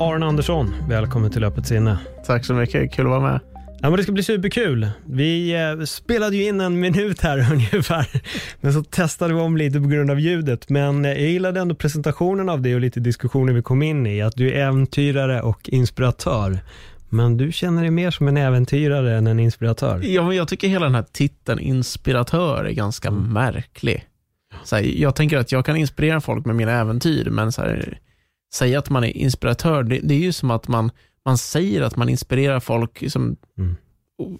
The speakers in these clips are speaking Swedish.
Aron Andersson, välkommen till Öppet sinne. Tack så mycket, kul att vara med. Ja, men det ska bli superkul. Vi eh, spelade ju in en minut här ungefär, men så testade vi om lite på grund av ljudet. Men eh, jag gillade ändå presentationen av det och lite diskussioner vi kom in i, att du är äventyrare och inspiratör. Men du känner dig mer som en äventyrare än en inspiratör. Ja, men jag tycker hela den här titeln inspiratör är ganska märklig. Så här, jag tänker att jag kan inspirera folk med mina äventyr, men så här, säga att man är inspiratör, det, det är ju som att man, man säger att man inspirerar folk, som, Mm.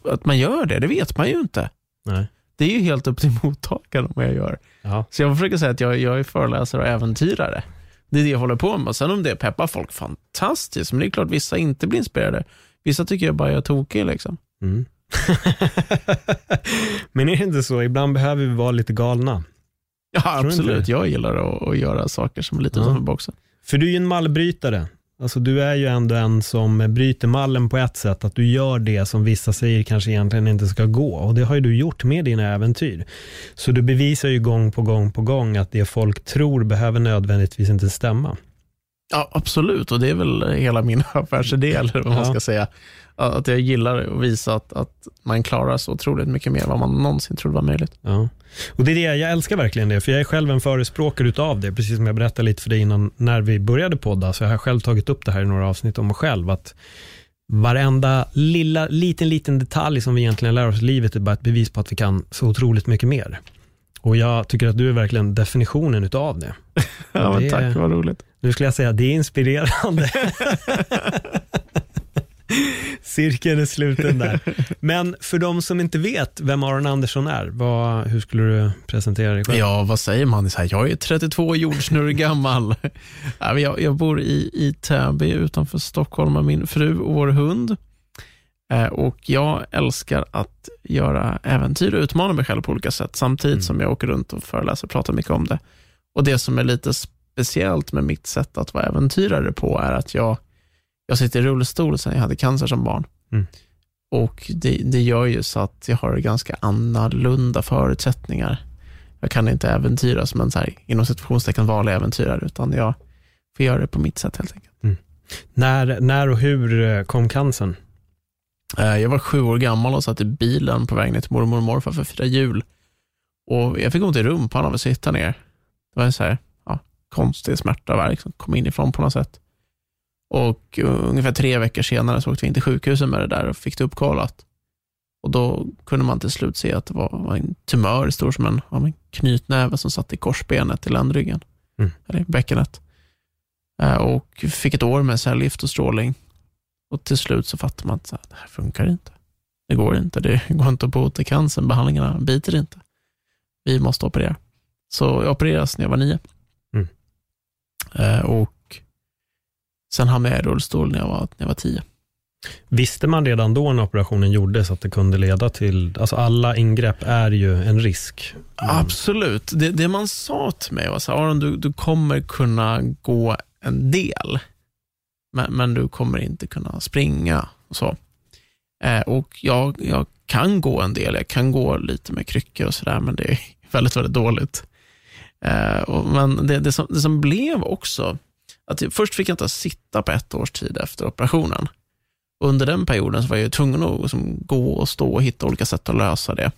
att man gör det, det vet man ju inte. Nej. Det är ju helt upp till mottagaren vad jag gör. Ja. Så jag försöker säga att jag, jag är föreläsare och äventyrare. Det är det jag håller på med. Sen om det peppar folk, fantastiskt. Men det är klart vissa inte blir inspirerade. Vissa tycker jag bara jag är tokig. Liksom. Mm. men är det inte så, ibland behöver vi vara lite galna. Ja, inte absolut. Jag gillar att, att göra saker som är lite Ja. utanför boxen. För du är ju en mallbrytare. Alltså du är ju ändå en som bryter mallen på ett sätt, att du gör det som vissa säger kanske egentligen inte ska gå. Och det har ju du gjort med dina äventyr. Så du bevisar ju gång på gång på gång att det folk tror behöver nödvändigtvis inte stämma. Ja, absolut. Och det är väl hela min affärsidé, eller vad man ska säga. Att jag gillar att visa att, att man klarar så otroligt mycket mer än vad man någonsin trodde var möjligt. Ja. Och det är det, jag älskar verkligen det, för jag är själv en förespråkare utav det, precis som jag berättade lite för dig innan, när vi började podda, så jag har själv tagit upp det här i några avsnitt om mig själv, att varenda lilla, liten, liten detalj som vi egentligen lär oss i livet är bara ett bevis på att vi kan så otroligt mycket mer. Och jag tycker att du är verkligen definitionen utav det. Ja, men det- tack, vad roligt. Nu skulle jag säga, det är inspirerande. Cirkeln är sluten där. Men för de som inte vet vem Aron Andersson är, vad, hur skulle du presentera dig själv? Ja, vad säger man? Så här, jag är 32 jordsnurr gammal. Jag, jag bor i, i Täby utanför Stockholm med min fru och vår hund. Eh, och Jag älskar att göra äventyr och utmana mig själv på olika sätt, samtidigt Mm. som jag åker runt och föreläser och pratar mycket om det. Och Det som är lite speciellt med mitt sätt att vara äventyrare på är att jag, jag sitter i rullstol sedan jag hade cancer som barn. Mm. Och det, det gör ju så att jag har ganska annorlunda förutsättningar. Jag kan inte äventyra som en så här, inom situationstecken vanlig äventyrare, utan jag får göra det på mitt sätt helt enkelt. När, när och hur eh, kom cancern? Eh, Jag var sju år gammal och satt i bilen på väg ner till mormor och morfar för att fira jul. Och jag fick ont i rumpan av att sitta ner. Det var en så här, ja, konstig smärta och värk som kom inifrån på något sätt. Och uh, ungefär tre veckor senare så åkte vi in till sjukhuset med det där och fick det uppkollat. Och då kunde man till slut se att det var, en tumör stor som en, ja, en knytnäve som satt i korsbenet i ländryggen, Mm. eller i bäckenet. Eh, Och fick ett år med cellgift och strålning. Och till slut så fattade man att det här funkar inte. Det går inte. Det går inte att bota cancern. Behandlingarna biter inte. Vi måste operera. Så jag opererades när jag var nio. Mm. Eh, och sen hamnade jag i rullstol när jag var, när jag var tio. Visste man redan då när operationen gjordes att det kunde leda till, alltså alla ingrepp är ju en risk. Mm. Absolut. Det, det man sa till mig var så här, Aron, du, du kommer kunna gå en del, men, men du kommer inte kunna springa. Och så. Eh, och jag, jag kan gå en del, jag kan gå lite med kryckor och sådär, men det är väldigt, väldigt dåligt. Eh, och, men det, det, som, det som blev också, att jag, först fick jag inte sitta på ett års tid efter operationen. Och under den perioden så var jag tvungen att liksom, gå och stå och hitta olika sätt att lösa det.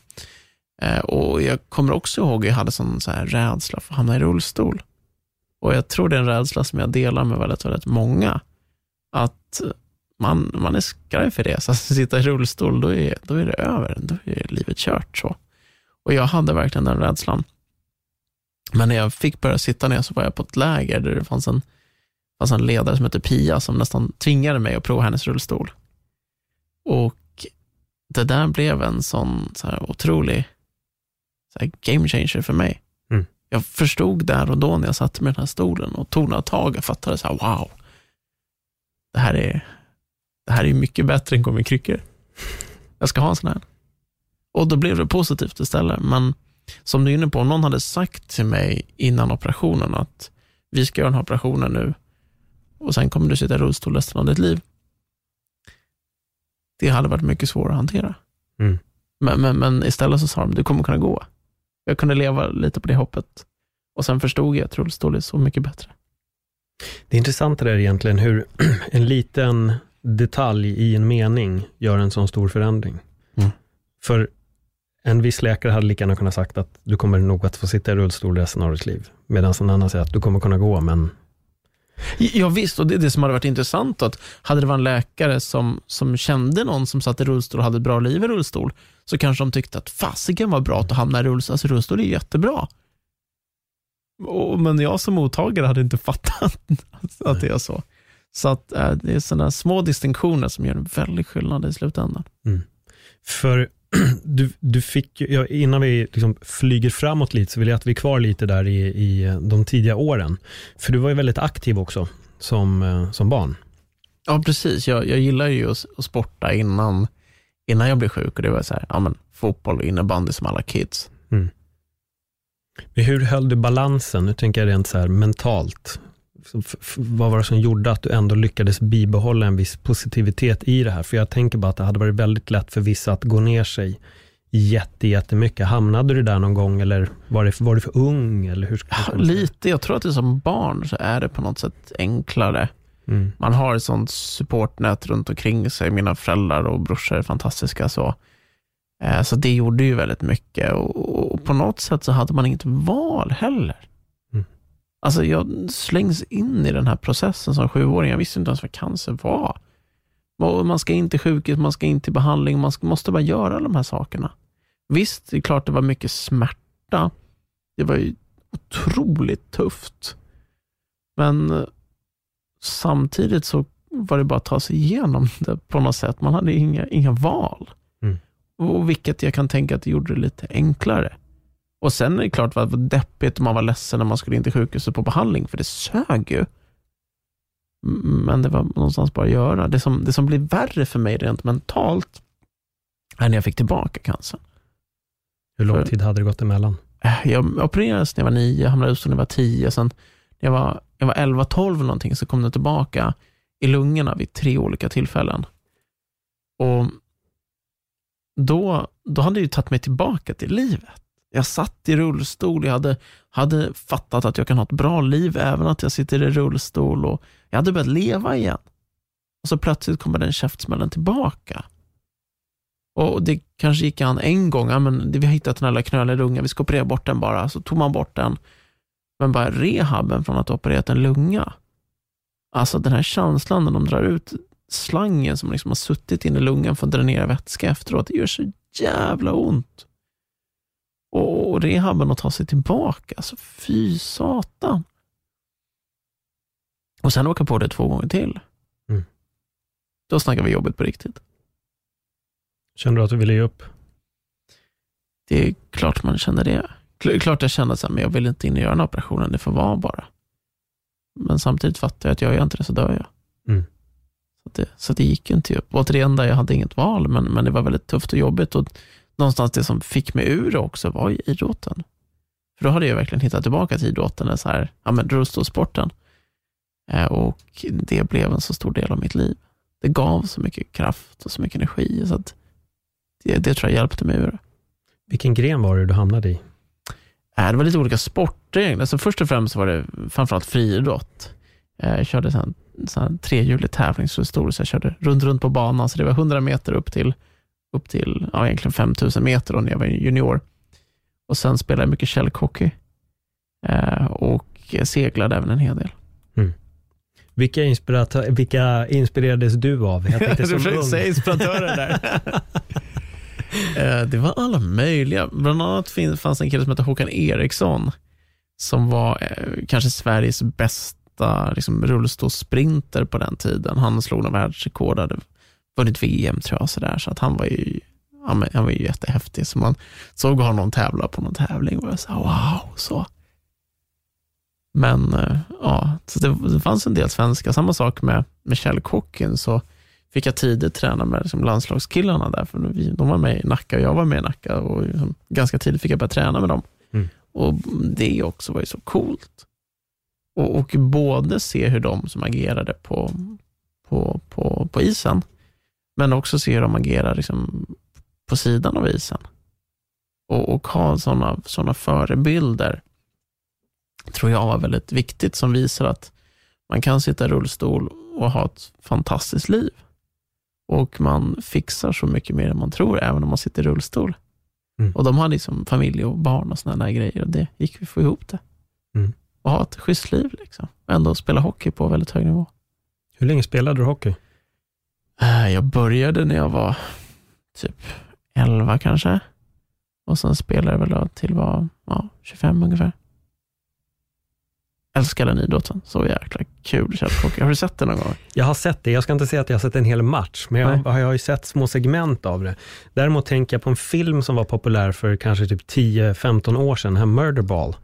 Eh, och Jag kommer också ihåg att jag hade sån så här rädsla för att hamna i rullstol. Och Jag tror det är en rädsla som jag delar med väldigt, väldigt många. Att man, man är skraj för det. Så att sitta i rullstol, då är, då är det över. Då är livet kört. så. Och Jag hade verkligen den rädslan. Men när jag fick börja sitta ner så var jag på ett läger där det fanns en, fanns en ledare som hette Pia som nästan tvingade mig att prova hennes rullstol. Och det där blev en sån så här otrolig så här game changer för mig. Mm. Jag förstod där och då när jag satt med den här stolen och tog några tag, jag fattade så här, wow, det här är, det här är mycket bättre än gå med kryckor. Jag ska ha en sån här. Och då blev det positivt istället. Men som du är inne på, om någon hade sagt till mig innan operationen att vi ska göra den här operationen nu och sen kommer du sitta i rullstol resten av ditt liv. Det hade varit mycket svårare att hantera. Mm. Men, men, men istället så sa de, du kommer kunna gå. Jag kunde leva lite på det hoppet. Och sen förstod jag att rullstol är så mycket bättre. Det är intressant det där egentligen, hur en liten detalj i en mening gör en sån stor förändring. Mm. För en viss läkare hade lika gärna kunnat sagt att du kommer nog att få sitta i rullstol resten av ditt liv. Medan en annan säger att du kommer kunna gå, men Ja visst, och det är det som hade varit intressant. Att hade det varit en läkare som, som kände någon som satt i rullstol och hade ett bra liv i rullstol, så kanske de tyckte att fasiken var bra att hamna i rullstol. Alltså rullstol är jättebra. Och, men jag som mottagare hade inte fattat att det är så. Så att äh, det är sådana små distinktioner som gör en väldig skillnad i slutändan. För du, du fick, ju- ja, innan vi liksom flyger framåt lite, så vill jag att vi är kvar lite där i, i de tidiga åren. För du var ju väldigt aktiv också som, eh, som barn. Ja, precis. Jag, jag gillar ju att, att sporta innan, innan jag blev sjuk. Och det var så här, ja, men, fotboll och innebandy som alla kids. Men hur höll du balansen? Nu tänker jag rent så här mentalt. Vad var det som gjorde att du ändå lyckades bibehålla en viss positivitet i det här? För jag tänker bara att det hade varit väldigt lätt för vissa att gå ner sig jätte, jättemycket. Hamnade du där någon gång eller var, det, var du för ung? Eller hur Ja, lite. Jag tror att det som barn så är det på något sätt enklare. Mm. Man har ett sånt supportnät runt omkring sig. Mina föräldrar och brorsor är fantastiska. Så, så det gjorde ju väldigt mycket. Och, och på något sätt så hade man inget val heller. Mm. Alltså jag slängs in i den här processen som sjuåring. Jag visste inte ens vad cancer var. Man ska in till sjukhus, man ska in till behandling, man ska, måste bara göra de här sakerna. Visst, det är klart det var mycket smärta. Det var ju otroligt tufft. Men eh, samtidigt så var det bara att ta sig igenom det på något sätt. Man hade inga, inga val. Och vilket jag kan tänka att det gjorde det lite enklare. Och sen är det klart att det var deppigt och man var ledsen när man skulle in till sjukhuset på behandling, för det sög ju. Men det var någonstans bara att göra. Det som, det som blev värre för mig rent mentalt är när jag fick tillbaka cancern. Hur lång För- tid hade det gått emellan? Eh, Jag opererades när jag var nio, hamnade ut när jag var tio. Sen när jag var, jag var 11, 12 någonting så kom det tillbaka i lungorna vid tre olika tillfällen. Och då, då hade det ju tagit mig tillbaka till livet. Jag satt i rullstol, jag hade, hade fattat att jag kan ha ett bra liv även att jag sitter i rullstol och jag hade börjat leva igen. Och så plötsligt kommer den käftsmällen tillbaka. Och det kanske gick an en gång, ja, men vi har hittat den här lilla knöliga lungan, vi ska operera bort den bara. Så tog man bort den. Men bara rehaben från att ha opererat en lunga. Alltså den här känslan när de drar ut slangen som liksom har suttit in i lungan för att dränera vätska efteråt, det gör så jävla ont. Och, och rehaben att ta sig tillbaka, alltså fy satan. Och sen åka på det två gånger till. Mm. Då snackar vi jobbet på riktigt. Kände du att du ville ge upp? Det är klart man känner det. Kl- Klart jag här, men jag vill inte in och göra den operationen, det får vara bara. Men samtidigt fattar jag att jag gör inte det så dör jag. Det, så det gick ju inte upp. Återigen, där jag hade inget val, men, men det var väldigt tufft och jobbigt. Och någonstans det som fick mig ur det också var ju idrotten. För då hade jag verkligen hittat tillbaka till idrotten, så här, ja men rullstolssporten. Eh, och det blev en så stor del av mitt liv. Det gav så mycket kraft och så mycket energi, så att det, det tror jag hjälpte mig ur det. Vilken gren var det du hamnade i? Äh, Det var lite olika sporter. Alltså först och främst var det framförallt friidrott. Eh, Jag körde sån trehjulig tävlingsrullstol, så jag körde runt, runt på banan. Så det var 100 meter upp till, upp till ja, egentligen 5000 meter då när jag var junior. Och sen spelade jag mycket källhockey eh, och seglade även en hel del. Vilka, inspiratör, vilka inspirerades du av? Jag tänkte som ung. inspiratörer där. Eh, det var alla möjliga. Bland annat fanns en kille som hette Håkan Eriksson, som var eh, kanske Sveriges bästa liksom, rullstolssprinter på den tiden. Han slog någon världsrekord, hade vunnit VM tror jag, så, där, så att han var ju han, han var ju jättehäftig. Så man såg honom tävla på någon tävling och jag sa wow. Så. Men eh, ja, så det, fanns en del svenska. Samma sak med, med Kjell Kocken, så fick jag tidigt träna med liksom landslagskillarna där, för vi, de var med i Nacka och jag var med i Nacka och liksom, ganska tidigt fick jag börja träna med dem. Mm. Och det också var ju så coolt. Och, och både se hur de som agerade på, på, på, på isen, men också se hur de agerar liksom på sidan av isen. Och, och ha sådana såna förebilder tror jag var väldigt viktigt som visar att man kan sitta i rullstol och ha ett fantastiskt liv. Och man fixar så mycket mer än man tror, även om man sitter i rullstol. Mm. Och de hade liksom familj och barn och sådana grejer och det gick vi få ihop det. Mm. Och ha ett schysst liv liksom. Och ändå spela hockey på väldigt hög nivå. Hur länge spelade du hockey? Eh, Jag började när jag var typ 11 kanske. Och sen spelade jag väl till var ja, 25 ungefär. Älskar den idrotten. Så jäkla kul källhockey. Har du sett det någon gång? Jag har sett det. Jag ska inte säga att jag har sett en hel match, men jag, jag har ju sett små segment av det. Däremot tänker jag på en film som var populär för kanske typ 10-15 år sedan, här Murderball,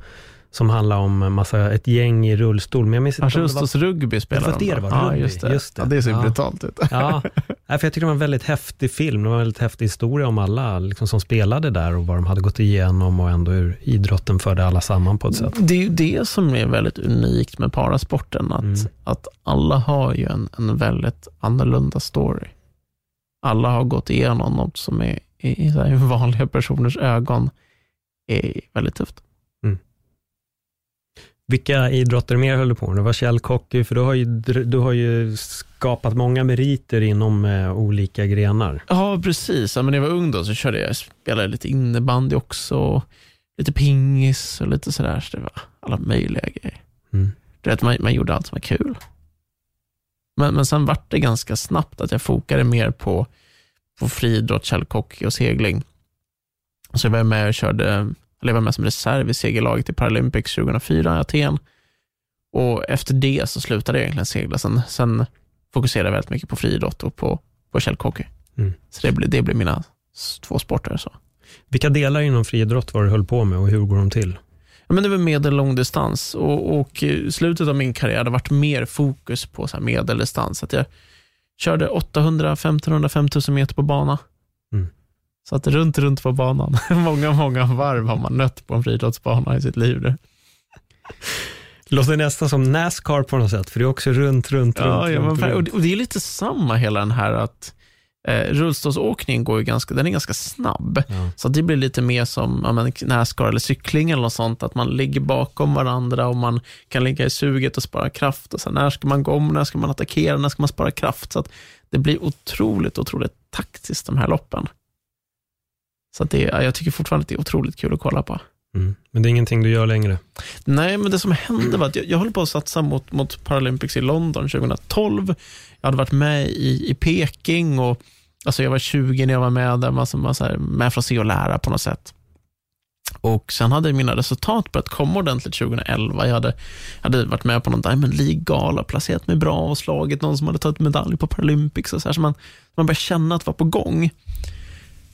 som handlar om massa, ett gäng i rullstol. Men jag minns inte om det var- Rugby var de det då. det var, Ja, rugby. just det. Just det. Ja, det ser Ja. brutalt ut. Ja, Nej, för jag tycker det var en väldigt häftig film. Det var en väldigt häftig historia om alla liksom, som spelade där och vad de hade gått igenom och ändå hur idrotten förde alla samman på ett sätt. Det är ju det som är väldigt unikt med parasporten, att, Mm. att alla har ju en, en väldigt annorlunda story. Alla har gått igenom något som är, i, i här vanliga personers ögon är väldigt tufft. Vilka idrotter mer höll du på med? Det var källhockey, för du har, ju, du har ju skapat många meriter inom eh, olika grenar. Ja, precis. Ja, men när jag var ung då så körde jag, spelade lite innebandy också, lite pingis och lite sådär. Så det var alla möjliga grejer. Mm. Du vet, man, man gjorde allt som var kul. Men, men sen vart det ganska snabbt att jag fokade mer på, på friidrott, källhockey och segling. Så jag var med och körde, eller jag var med som reserv i segellaget i Paralympics 2004 i Aten. Och efter det så slutade jag egentligen segla. Sen, sen fokuserade jag väldigt mycket på friidrott och på, på källhockey. Mm. Så det blir, det blir mina två sporter. Så. Vilka delar inom friidrott var du höll på med och hur går de till? Ja, men det var medel och långdistans och, och i slutet av min karriär har det varit mer fokus på så medeldistans. Att jag körde 800, 1500, 5000 meter på bana. Så att runt, runt på banan. många, många varv har man nött på en friidrottsbana i sitt liv. nu. Låter nästan som Nascar på något sätt, för det är också runt, runt, Ja, runt, ja, men, runt, runt. det, och det är lite samma hela den här att eh, rullstolsåkningen går ju ganska, den är ganska snabb. Ja. Så det blir lite mer som ja, men, Nascar eller cykling eller något sånt, att man ligger bakom varandra och man kan ligga i suget och spara kraft. Och så, när ska man gå om, när ska man attackera, när ska man spara kraft? Så att det blir otroligt, otroligt taktiskt de här loppen. Så det, ja, jag tycker fortfarande att det är otroligt kul att kolla på. Mm. Men det är ingenting du gör längre? Nej, men det som hände var att jag, jag höll på att satsa mot, mot Paralympics i London 2012. Jag hade varit med i, i Peking och alltså jag var 20 när jag var med där, man, man så här, med för att se och lära på något sätt. Och sen hade mina resultat börjat komma ordentligt 2011. Jag hade, hade varit med på någon Diamond League-gala, placerat mig bra och slagit någon som hade tagit medalj på Paralympics. Och så här, så man, man började känna att det var på gång.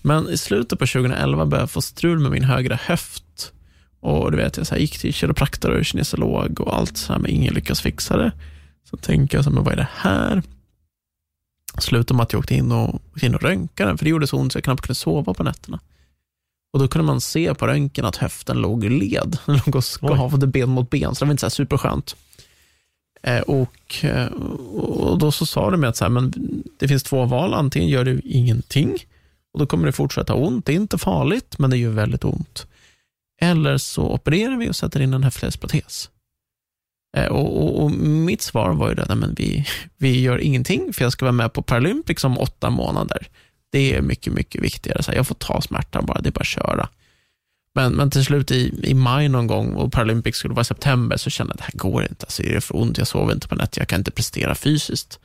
Men i slutet på 2011 började jag få strul med min högra höft. Och du vet, jag så gick till kiropraktor och kinesolog och allt så här, men ingen lyckas fixa det. Så tänker jag, så här, men vad är det här? Slutade med att jag åkte in och, åkte in och röntgade den, för det gjorde så ont så jag knappt kunde sova på nätterna. Och då kunde man se på röntgen att höften låg i led. Den låg och skavde ben mot ben, så det var inte så här superskönt. Eh, och, eh, och då så sa de att så här, men det finns två val, antingen gör du ingenting och då kommer det fortsätta ha ont. Det är inte farligt, men det gör väldigt ont. Eller så opererar vi och sätter in en höftledsprotes. Eh, och, och, och mitt svar var ju det, men vi, vi gör ingenting, för jag ska vara med på Paralympics om åtta månader. Det är mycket, mycket viktigare. Så här, jag får ta smärtan bara, det är bara att köra. Men, men till slut i, i maj någon gång, och Paralympics skulle vara i september, så kände jag att det här går inte. Alltså, det är för ont, jag sover inte på nätter, jag kan inte prestera fysiskt.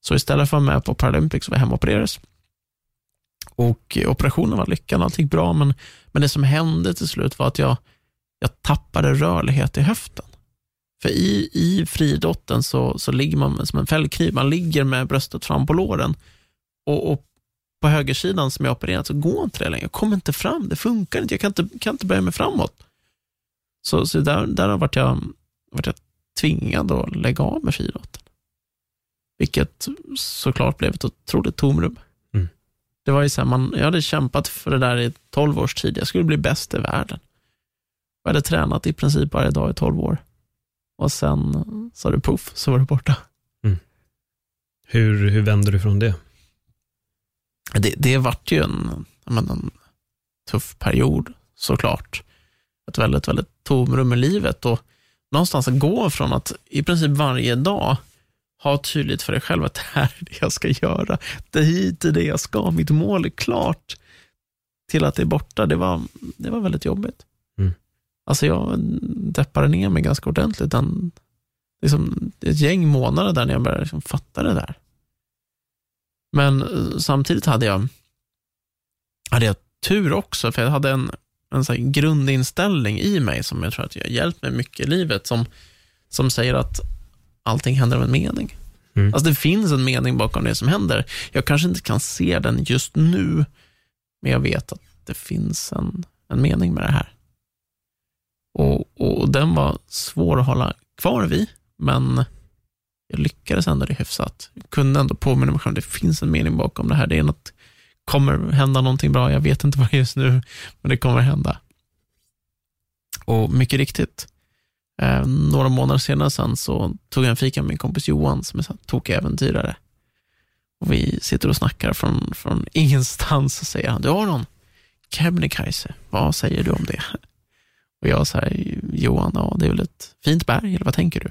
Så istället för att vara med på Paralympics och vara hemma och opereras, och operationen var lyckad, allt gick bra, men, men det som hände till slut var att jag, jag tappade rörlighet i höften. För i, i friidrotten så, så ligger man som en fällkniv, man ligger med bröstet fram på låren Och, och på högersidan som jag opererat så går inte det längre. Jag kommer inte fram, det funkar inte. Jag kan inte, kan inte böja mig framåt. Så, så där, där har varit jag, varit jag tvingad att lägga av med friidrotten. Vilket såklart blev ett otroligt tomrum. Mm. Det var ju så här, man, jag hade kämpat för det där i 12 års tid. Jag skulle bli bäst i världen. Jag hade tränat i princip varje dag i 12 år. Och sen sa det puff, så var det borta. Hur, hur vänder du från det? Det, det vart ju en, men, en tuff period såklart. Ett väldigt, väldigt tomrum i livet och någonstans att gå från att i princip varje dag ha tydligt för dig själv att det här är det jag ska göra. Det hit är det jag ska, mitt mål är klart. Till att det är borta, det var, det var väldigt jobbigt. Mm. Alltså jag deppade ner mig ganska ordentligt. Den, liksom, ett gäng månader där när jag började liksom fatta det där. Men eh, samtidigt hade jag, hade jag tur också, för jag hade en, en så grundinställning i mig som jag tror att jag har hjälpt mig mycket i livet, som, som säger att allting händer av en mening. Mm. Alltså det finns en mening bakom det som händer. Jag kanske inte kan se den just nu, men jag vet att det finns en, en mening med det här. Och, och den var svår att hålla kvar vid, men jag lyckades ändå det hyfsat. Jag kunde ändå påminna mig själv, det finns en mening bakom det här. Det är något, kommer hända någonting bra, jag vet inte vad det är just nu, men det kommer hända. Och mycket riktigt, eh, några månader senare sen så tog jag en fika med min kompis Johan som är en tokig äventyrare. Och vi sitter och snackar från, från ingenstans och säger han, du Aron, Kebnekaise, vad säger du om det? Och jag säger, Johan, ja, det är väl ett fint berg, eller vad tänker du?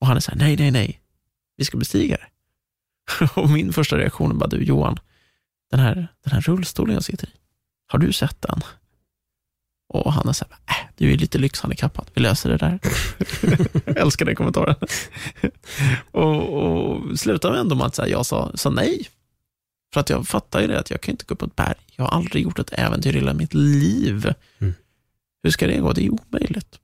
Och han är så här, nej, nej, nej, vi ska bestiga det. Och min första reaktion är bara, du Johan, den här, den här rullstolen jag sitter i, har du sett den? Och han är så här, äh, du är lite lyxhandikappad, vi löser det där. jag älskar den kommentaren. och, och slutade ändå med att här, jag sa, sa nej. För att jag fattar ju det, att jag kan inte gå upp på ett berg. Jag har aldrig gjort ett äventyr i hela mitt liv. Mm. Hur ska det gå? Det är omöjligt.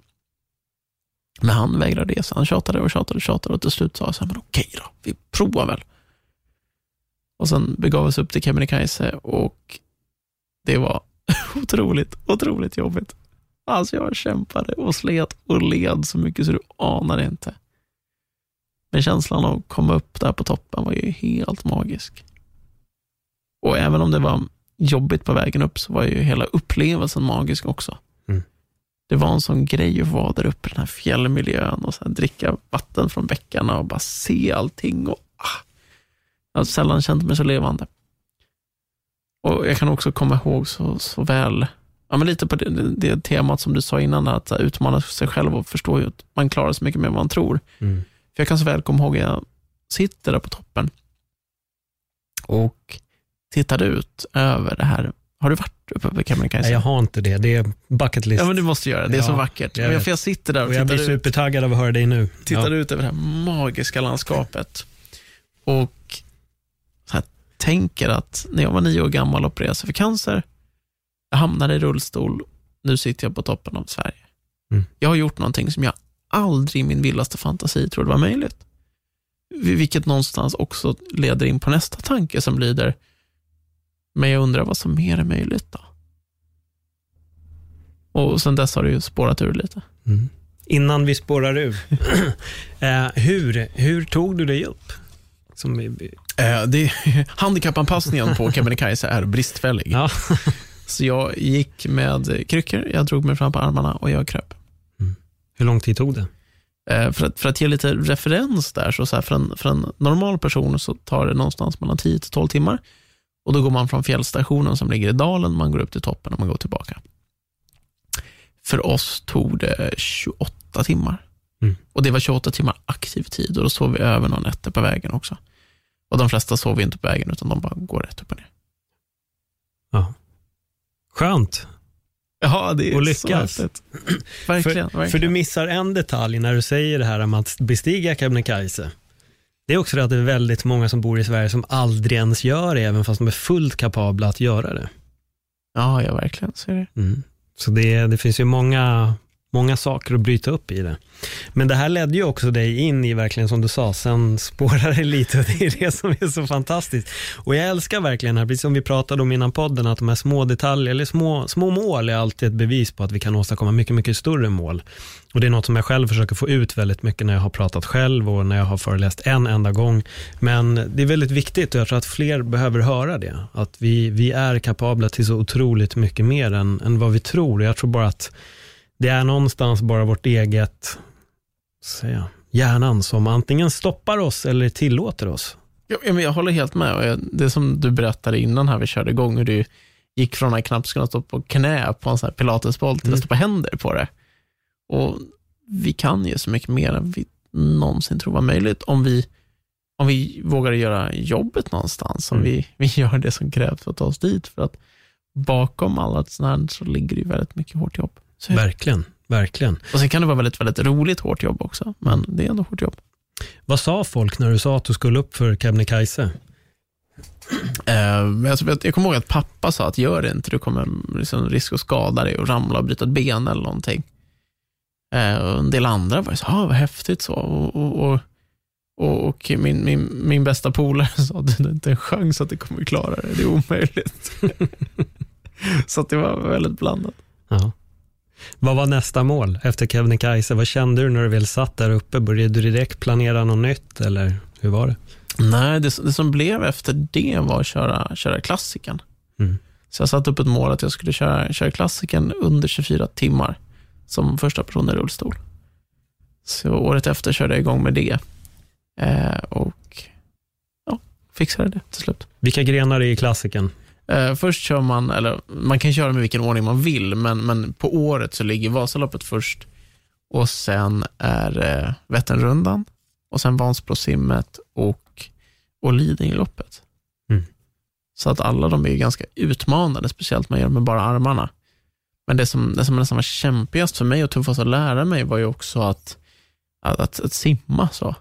Men han vägrade resa. Han tjatade och tjatade och tjatade och till slut sa jag så här, men okej då, vi provar väl. Och sen begav vi oss upp till Kebnekaise och det var otroligt, otroligt jobbigt. Alltså jag kämpade och slet och led så mycket så du anar inte. Men känslan av att komma upp där på toppen var ju helt magisk. Och även om det var jobbigt på vägen upp så var ju hela upplevelsen magisk också. Mm. Det var en sån grej att vara där uppe i den här fjällmiljön och här dricka vatten från bäckarna och bara se allting. Och, ah, jag har sällan känt mig så levande. Och Jag kan också komma ihåg så, så väl, ja, men lite på det, det temat som du sa innan, att utmana sig själv och förstå att man klarar så mycket mer än man tror. Mm. För jag kan så väl komma ihåg att jag sitter där på toppen och tittade ut över det här. Har du varit uppe på Kebnekaise? Nej, jag har inte det. Det är bucket list. Ja, men du måste göra det. Det är Ja, så vackert. jag Jag, jag sitter där och, och jag tittar, blir ut, supertaggad av att höra dig nu. tittar ja. ut över det här magiska landskapet och tänker att när jag var nio år gammal och opererade sig för cancer, jag hamnade i rullstol, nu sitter jag på toppen av Sverige. Mm. Jag har gjort någonting som jag aldrig i min vildaste fantasi trodde var möjligt. Vilket någonstans också leder in på nästa tanke som lyder, men jag undrar vad som mer är möjligt då? Och sen dess har det ju spårat ur lite. Mm. Innan vi spårar ur, eh, hur, hur tog du dig upp? Som, vi- Eh, det, handikappanpassningen på Kebnekaise är bristfällig. ja. Så jag gick med kryckor, jag drog mig fram på armarna och jag kröp. Hur lång tid tog det? Eh, för, att, för att ge lite referens där, så, så här, för, en, för en normal person så tar det någonstans mellan 10 till 12 timmar. Och Då går man från fjällstationen som ligger i dalen, man går upp till toppen och man går tillbaka. För oss tog det 28 timmar. Mm. Och Det var 28 timmar aktiv tid och då sov vi över några nätter på vägen också. Och De flesta sover inte på vägen utan de bara går rätt upp och ner. Ja. Skönt. Ja, det är Och så lyckas. häftigt. Verkligen. För, verkligen. för du missar en detalj när du säger det här om att bestiga Kebnekaise. Det är också det att det är väldigt många som bor i Sverige som aldrig ens gör det, även fast de är fullt kapabla att göra det. Ja, ja, verkligen. Så är det. Mm. Så det, det finns ju många, många saker att bryta upp i det. Men det här ledde ju också dig in i, verkligen som du sa, sen spårar det lite och det är det som är så fantastiskt. Och jag älskar verkligen här, precis som vi pratade om innan podden, att de här små detaljer, eller små, små mål är alltid ett bevis på att vi kan åstadkomma mycket, mycket större mål. Och det är något som jag själv försöker få ut väldigt mycket när jag har pratat själv och när jag har föreläst en enda gång. Men det är väldigt viktigt och jag tror att fler behöver höra det. Att vi, vi är kapabla till så otroligt mycket mer än, än vad vi tror. Och Jag tror bara att det är någonstans bara vårt eget, säga, hjärnan som antingen stoppar oss eller tillåter oss. Ja, men jag håller helt med. Det som du berättade innan här vi körde igång, hur du gick från att knappt kunna stå på knä på en sån här pilatesboll till att mm. stå på händer på det. Och vi kan ju så mycket mer än vi någonsin tror var möjligt om vi, om vi vågar göra jobbet någonstans, om mm. vi, vi gör det som krävs för att ta oss dit. För att bakom allt sånt här så ligger det ju väldigt mycket hårt jobb. Så, verkligen, verkligen. Och sen kan det vara väldigt, väldigt roligt hårt jobb också, men det är ändå hårt jobb. Vad sa folk när du sa att du skulle upp för Kebnekaise? Alltså, jag kommer ihåg att pappa sa att gör det inte, du kommer liksom risk att skada dig och ramla och bryta ett ben eller någonting. Och en del andra var så ah, vad häftigt så. Och, och, och, och min, min, min bästa polare sa att det är inte en chans att du kommer klara det, det är omöjligt. så det var väldigt blandat. Ja. Vad var nästa mål efter Kebnekaise? Vad kände du när du väl satt där uppe? Började du direkt planera något nytt eller hur var det? Nej, det, det som blev efter det var att köra, köra klassiken. Mm. Så jag satte upp ett mål att jag skulle köra, köra klassiken under 24 timmar som första person i rullstol. Så året efter körde jag igång med det eh, och ja, fixade det till slut. Vilka grenar är i klassiken? Eh, först kör man, eller man kan köra med vilken ordning man vill, men, men på året så ligger Vasaloppet först och sen är eh, Vätternrundan och sen Vansbrosimmet och, och Lidingöloppet. Mm. Så att alla de är ganska utmanande, speciellt man gör med bara armarna. Men det som, det som nästan var kämpigast för mig och tuffast att lära mig var ju också att, att, att, att simma. så.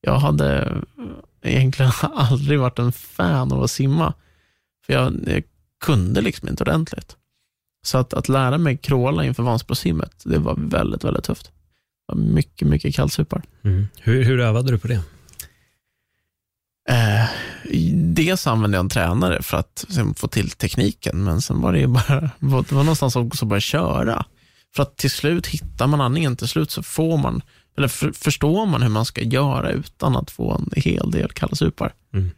Jag hade egentligen aldrig varit en fan av att simma. För jag, jag kunde liksom inte ordentligt. Så att, att lära mig crawla inför Vansbrosimmet, det var väldigt, väldigt tufft. Det var mycket, mycket kallsupar. Mm. Hur, hur övade du på det? Eh, dels använde jag en tränare för att få till tekniken, men sen var det bara, det var någonstans också bara köra. För att till slut hittar man andningen, till slut så får man, eller för, förstår man hur man ska göra utan att få en hel del kallsupar. Mm.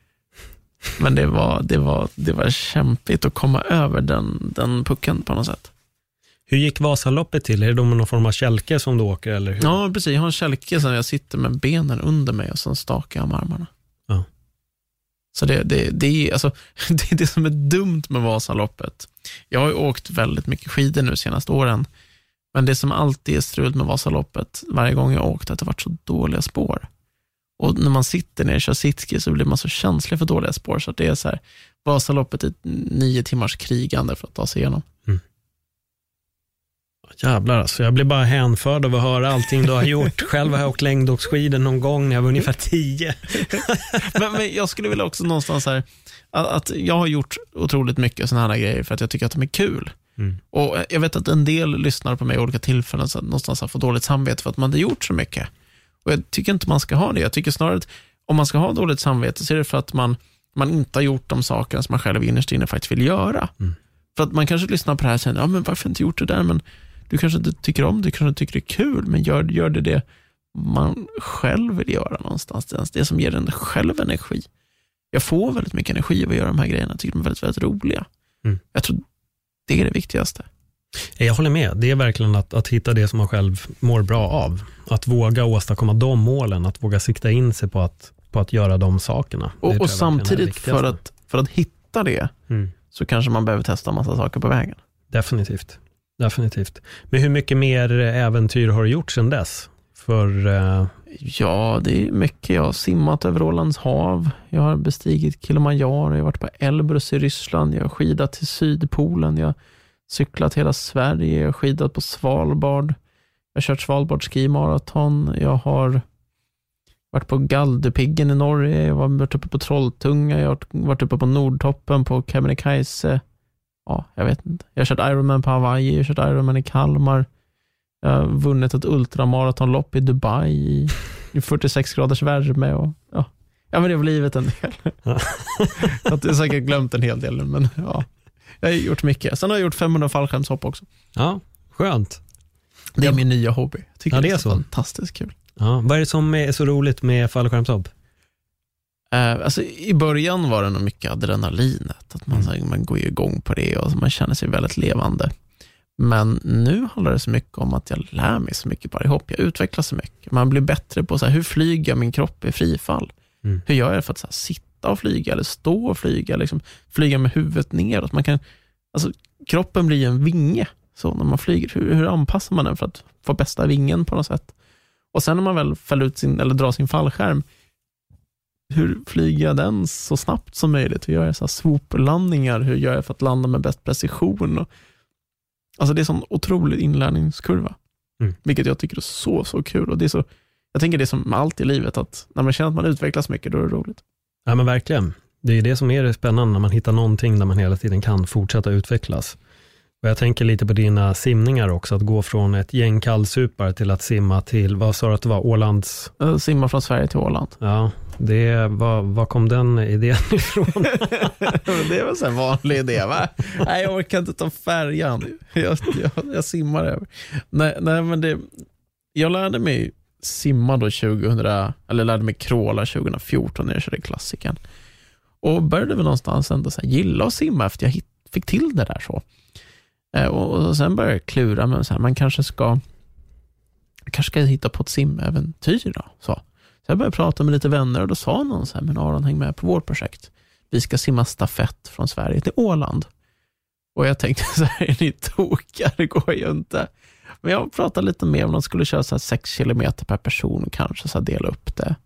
Men det var, det, var, det var kämpigt att komma över den, den pucken på något sätt. Hur gick Vasaloppet till? Är det då någon form av kälke som du åker? Eller hur? Ja, precis. Jag har en kälke som jag sitter med benen under mig och sen stakar jag med armarna. Ja. Så det, det, det, är, alltså, det är det som är dumt med Vasaloppet. Jag har åkt väldigt mycket skidor nu senaste åren, men det som alltid är strul med Vasaloppet, varje gång jag åkt, är att det varit så dåliga spår. Och när man sitter ner och kör sitski så blir man så känslig för dåliga spår, så det är så här, Vasaloppet är nio timmars krigande för att ta sig igenom. Mm. Jävlar alltså, jag blir bara hänförd av att höra allting du har gjort. Själv har jag åkt längdåksskidor någon gång när jag var ungefär tio. men, men, jag skulle vilja också någonstans här, att, att jag har gjort otroligt mycket sådana här grejer för att jag tycker att de är kul. Mm. Och Jag vet att en del lyssnar på mig i olika tillfällen så att någonstans har fått dåligt samvete för att man inte gjort så mycket. Och Jag tycker inte man ska ha det. Jag tycker snarare att om man ska ha dåligt samvete så är det för att man, man inte har gjort de sakerna som man själv innerst inne faktiskt vill göra. Mm. För att man kanske lyssnar på det här och säger, ja men varför inte gjort det där? Men du kanske inte tycker om det, du kanske inte tycker det är kul, men gör, gör det det man själv vill göra någonstans. Det som ger en själv energi. Jag får väldigt mycket energi av att göra de här grejerna. Jag tycker de är väldigt, väldigt roliga. Mm. Jag tror det är det viktigaste. Jag håller med. Det är verkligen att, att hitta det som man själv mår bra av. Att våga åstadkomma de målen, att våga sikta in sig på att, på att göra de sakerna. Och, och samtidigt för att, för att hitta det, mm. så kanske man behöver testa massa saker på vägen. Definitivt. Definitivt. Men hur mycket mer äventyr har du gjort sedan dess? För, uh... Ja, det är mycket. Jag har simmat över Ålands hav. Jag har bestigit Kilimanjaro. Jag har varit på Elbrus i Ryssland. Jag har skidat till Sydpolen. Jag cyklat hela Sverige, jag har skidat på Svalbard, jag har kört Svalbard Ski Marathon, jag har varit på Galdhöpiggen i Norge, jag har varit uppe på Trolltunga, jag har varit uppe på Nordtoppen på Kebnekaise. Ja, jag vet inte. Jag har kört Ironman på Hawaii, jag har kört Ironman i Kalmar. Jag har vunnit ett ultramaratonlopp i Dubai i, i 46 graders värme. Och, ja. ja, men det har blivit en del. Ja. jag har säkert glömt en hel del, men ja. Jag har gjort mycket. Sen har jag gjort 500 fallskärmshopp också. Ja, skönt. Det är min nya hobby. Jag tycker Ja, det det är är så. fantastiskt kul. Ja, vad är det som är så roligt med fallskärmshopp? Eh, alltså, I början var det nog mycket adrenalinet, att man, Mm. man går igång på det och man känner sig väldigt levande. Men nu handlar det så mycket om att jag lär mig så mycket bara i hopp. Jag utvecklas så mycket. Man blir bättre på så här, hur flyger jag min kropp i frifall? Mm. Hur gör jag för att så här, sitta och flyga eller stå och flyga? Liksom, flyga med huvudet neråt. Man kan, alltså, kroppen blir en vinge så när man flyger. Hur, hur anpassar man den för att få bästa vingen på något sätt? Och sen när man väl fäller ut sin, eller drar sin fallskärm, hur flyger jag den så snabbt som möjligt? Hur gör jag så här swoop-landningar? Hur gör jag för att landa med bäst precision? Och, alltså det är en sån otrolig inlärningskurva, Mm. vilket jag tycker är så, så kul. Och det är så, jag tänker det är som med allt i livet, att när man känner att man utvecklas mycket, då är det roligt. Ja men verkligen. Det är det som är det spännande när man hittar någonting där man hela tiden kan fortsätta utvecklas. Och jag tänker lite på dina simningar också, att gå från ett gäng kallsupar till att simma till, vad sa du att det var, Ålands, Jag simmar från Sverige till Åland. ja, det, var, var kom den idén ifrån? det väl en vanlig idé, va? Nej, jag orkar inte ta färjan. Jag, jag, jag simmar över. Nej, nej, men det, jag lärde mig simma då 2000, eller lärde mig kråla 2014 när jag körde klassiken. Och började väl någonstans ändå så här, gilla att simma efter jag hit, fick till det där så. Eh, och, och sen började jag klura mig, så här, man kanske ska kanske ska hitta på ett simäventyr då. Så. så jag började prata med lite vänner och då sa någon så här, men Aron häng med på vårt projekt vi ska simma stafett från Sverige till Åland. Och jag tänkte så här, är ni tokiga? Det går ju inte. Men jag pratade lite mer om de skulle köra så 6 kilometer per person och kanske så dela upp det.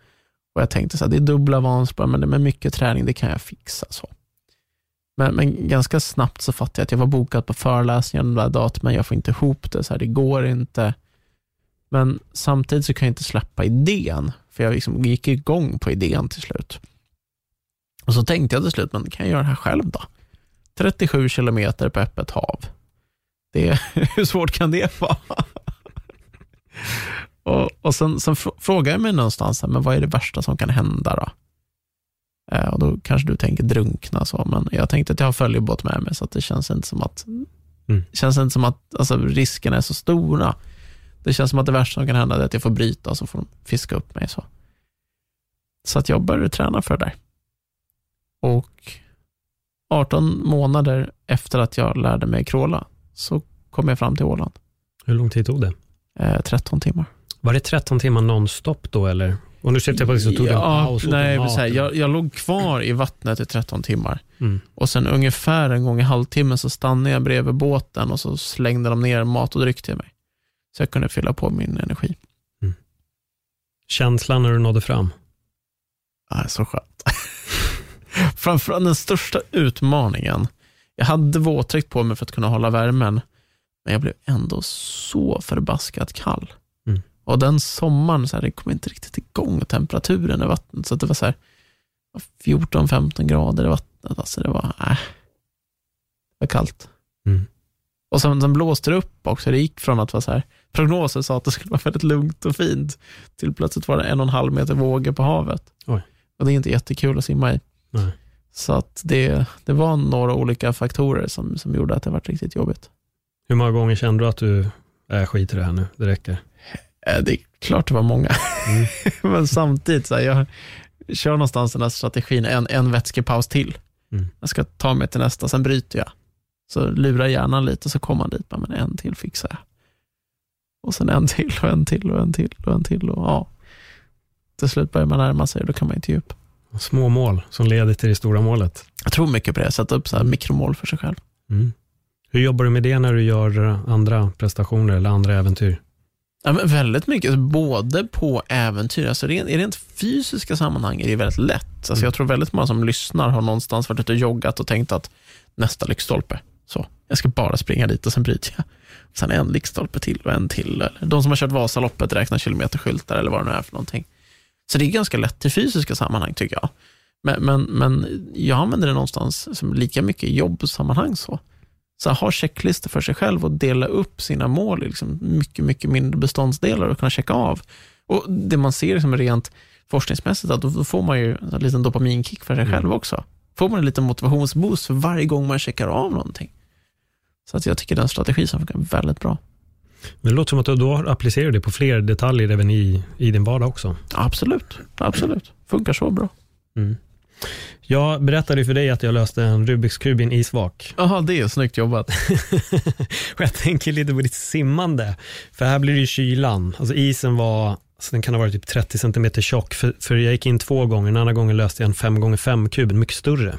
Och jag tänkte så här, det är dubbla Vansbro, men det med mycket träning, det kan jag fixa. så. Men, men ganska snabbt så fattade jag att jag var bokad på föreläsningar den där datumen, jag får inte ihop det, så här, det går inte. Men samtidigt så kan jag inte släppa idén, för jag liksom gick igång på idén till slut. Och så tänkte jag till slut, men kan jag göra det här själv då? 37 kilometer på öppet hav. Det, hur svårt kan det vara? och, och sen, sen fr- frågar jag mig någonstans, men vad är det värsta som kan hända då? Eh, och då kanske du tänker drunkna, så, men jag tänkte att jag har följebåt med mig, så att det känns inte som att, Mm. känns inte som att alltså, riskerna är så stora. Det känns som att det värsta som kan hända är att jag får bryta, och så får de fiska upp mig. Så, så att jag började träna för det där. Och 18 månader efter att jag lärde mig kråla så kom jag fram till Åland. Hur lång tid tog det? Eh, 13 timmar. Var det 13 timmar nonstop då eller? Och nu sitter jag på att du tog en paus nej, mat, så eller? jag, jag låg kvar i vattnet i 13 timmar. Mm. Och sen ungefär en gång i halvtimmen så stannade jag bredvid båten och så slängde de ner mat och dryck till mig. Så jag kunde fylla på min energi. Känslan när du nådde fram? Ah, så skönt. Framförallt den största utmaningen. Jag hade våtdräkt på mig för att kunna hålla värmen, men jag blev ändå så förbaskat kall. Mm. Och den sommaren, så här, det kom inte riktigt igång temperaturen i vattnet, så att det var så här 14-15 grader i vattnet. Alltså det var, äh, det var kallt. Mm. Och sen, sen blåste det upp också. Det gick från att vara så här, prognoser sa att det skulle vara väldigt lugnt och fint, till plötsligt var det en och en halv meter vågor på havet. Oj. Och det är inte jättekul att simma i. Nej. Så att det, det var några olika faktorer som, som gjorde att det var riktigt jobbigt. Hur många gånger kände du att du, äh, skit i det här nu, det räcker? Eh, Det är klart det var många, Mm. men samtidigt, så här, jag kör någonstans den här strategin, en, en vätskepaus till. Mm. Jag ska ta mig till nästa, sen bryter jag. Så lurar hjärnan lite, så kommer man dit, men en till fixar jag. Och sen en till och en till och en till och en till. Och, ja. Till slut börjar man närma sig och då kan man inte ge upp. Små mål som leder till det stora målet. Jag tror mycket på det, sätta upp så här mikromål för sig själv. Mm. Hur jobbar du med det när du gör andra prestationer eller andra äventyr? Ja, men väldigt mycket, både på äventyr, alltså rent, i rent fysiska sammanhang är det väldigt lätt. Alltså Mm. Jag tror väldigt många som lyssnar har någonstans varit ute och joggat och tänkt att nästa lyktstolpe, så, jag ska bara springa dit och sen bryter jag. Sen en lyktstolpe till och en till. De som har kört Vasaloppet räknar kilometerskyltar eller vad det nu är för någonting. Så det är ganska lätt i fysiska sammanhang tycker jag. Men, men, men jag använder det någonstans som lika mycket i jobbsammanhang. Så. Så ha checklistor för sig själv och dela upp sina mål i liksom mycket, mycket mindre beståndsdelar och kunna checka av. Och Det man ser liksom rent forskningsmässigt, att då får man ju en liten dopaminkick för sig mm. själv också. Får man en liten motivationsboost för varje gång man checkar av någonting. Så att jag tycker den strategi som funkar väldigt bra. Men det låter som att du då applicerar det på fler detaljer även i, i din vardag också. Absolut, absolut. Funkar så bra. Mm. Jag berättade för dig att jag löste en Rubiks kub i en isvak. Jaha, det är snyggt jobbat. jag tänker lite på ditt simmande. För här blir det ju kylan. Alltså isen var, alltså den kan ha varit typ 30 cm tjock. För, för jag gick in två gånger, den andra gången löste jag en 5x5 kub, mycket större.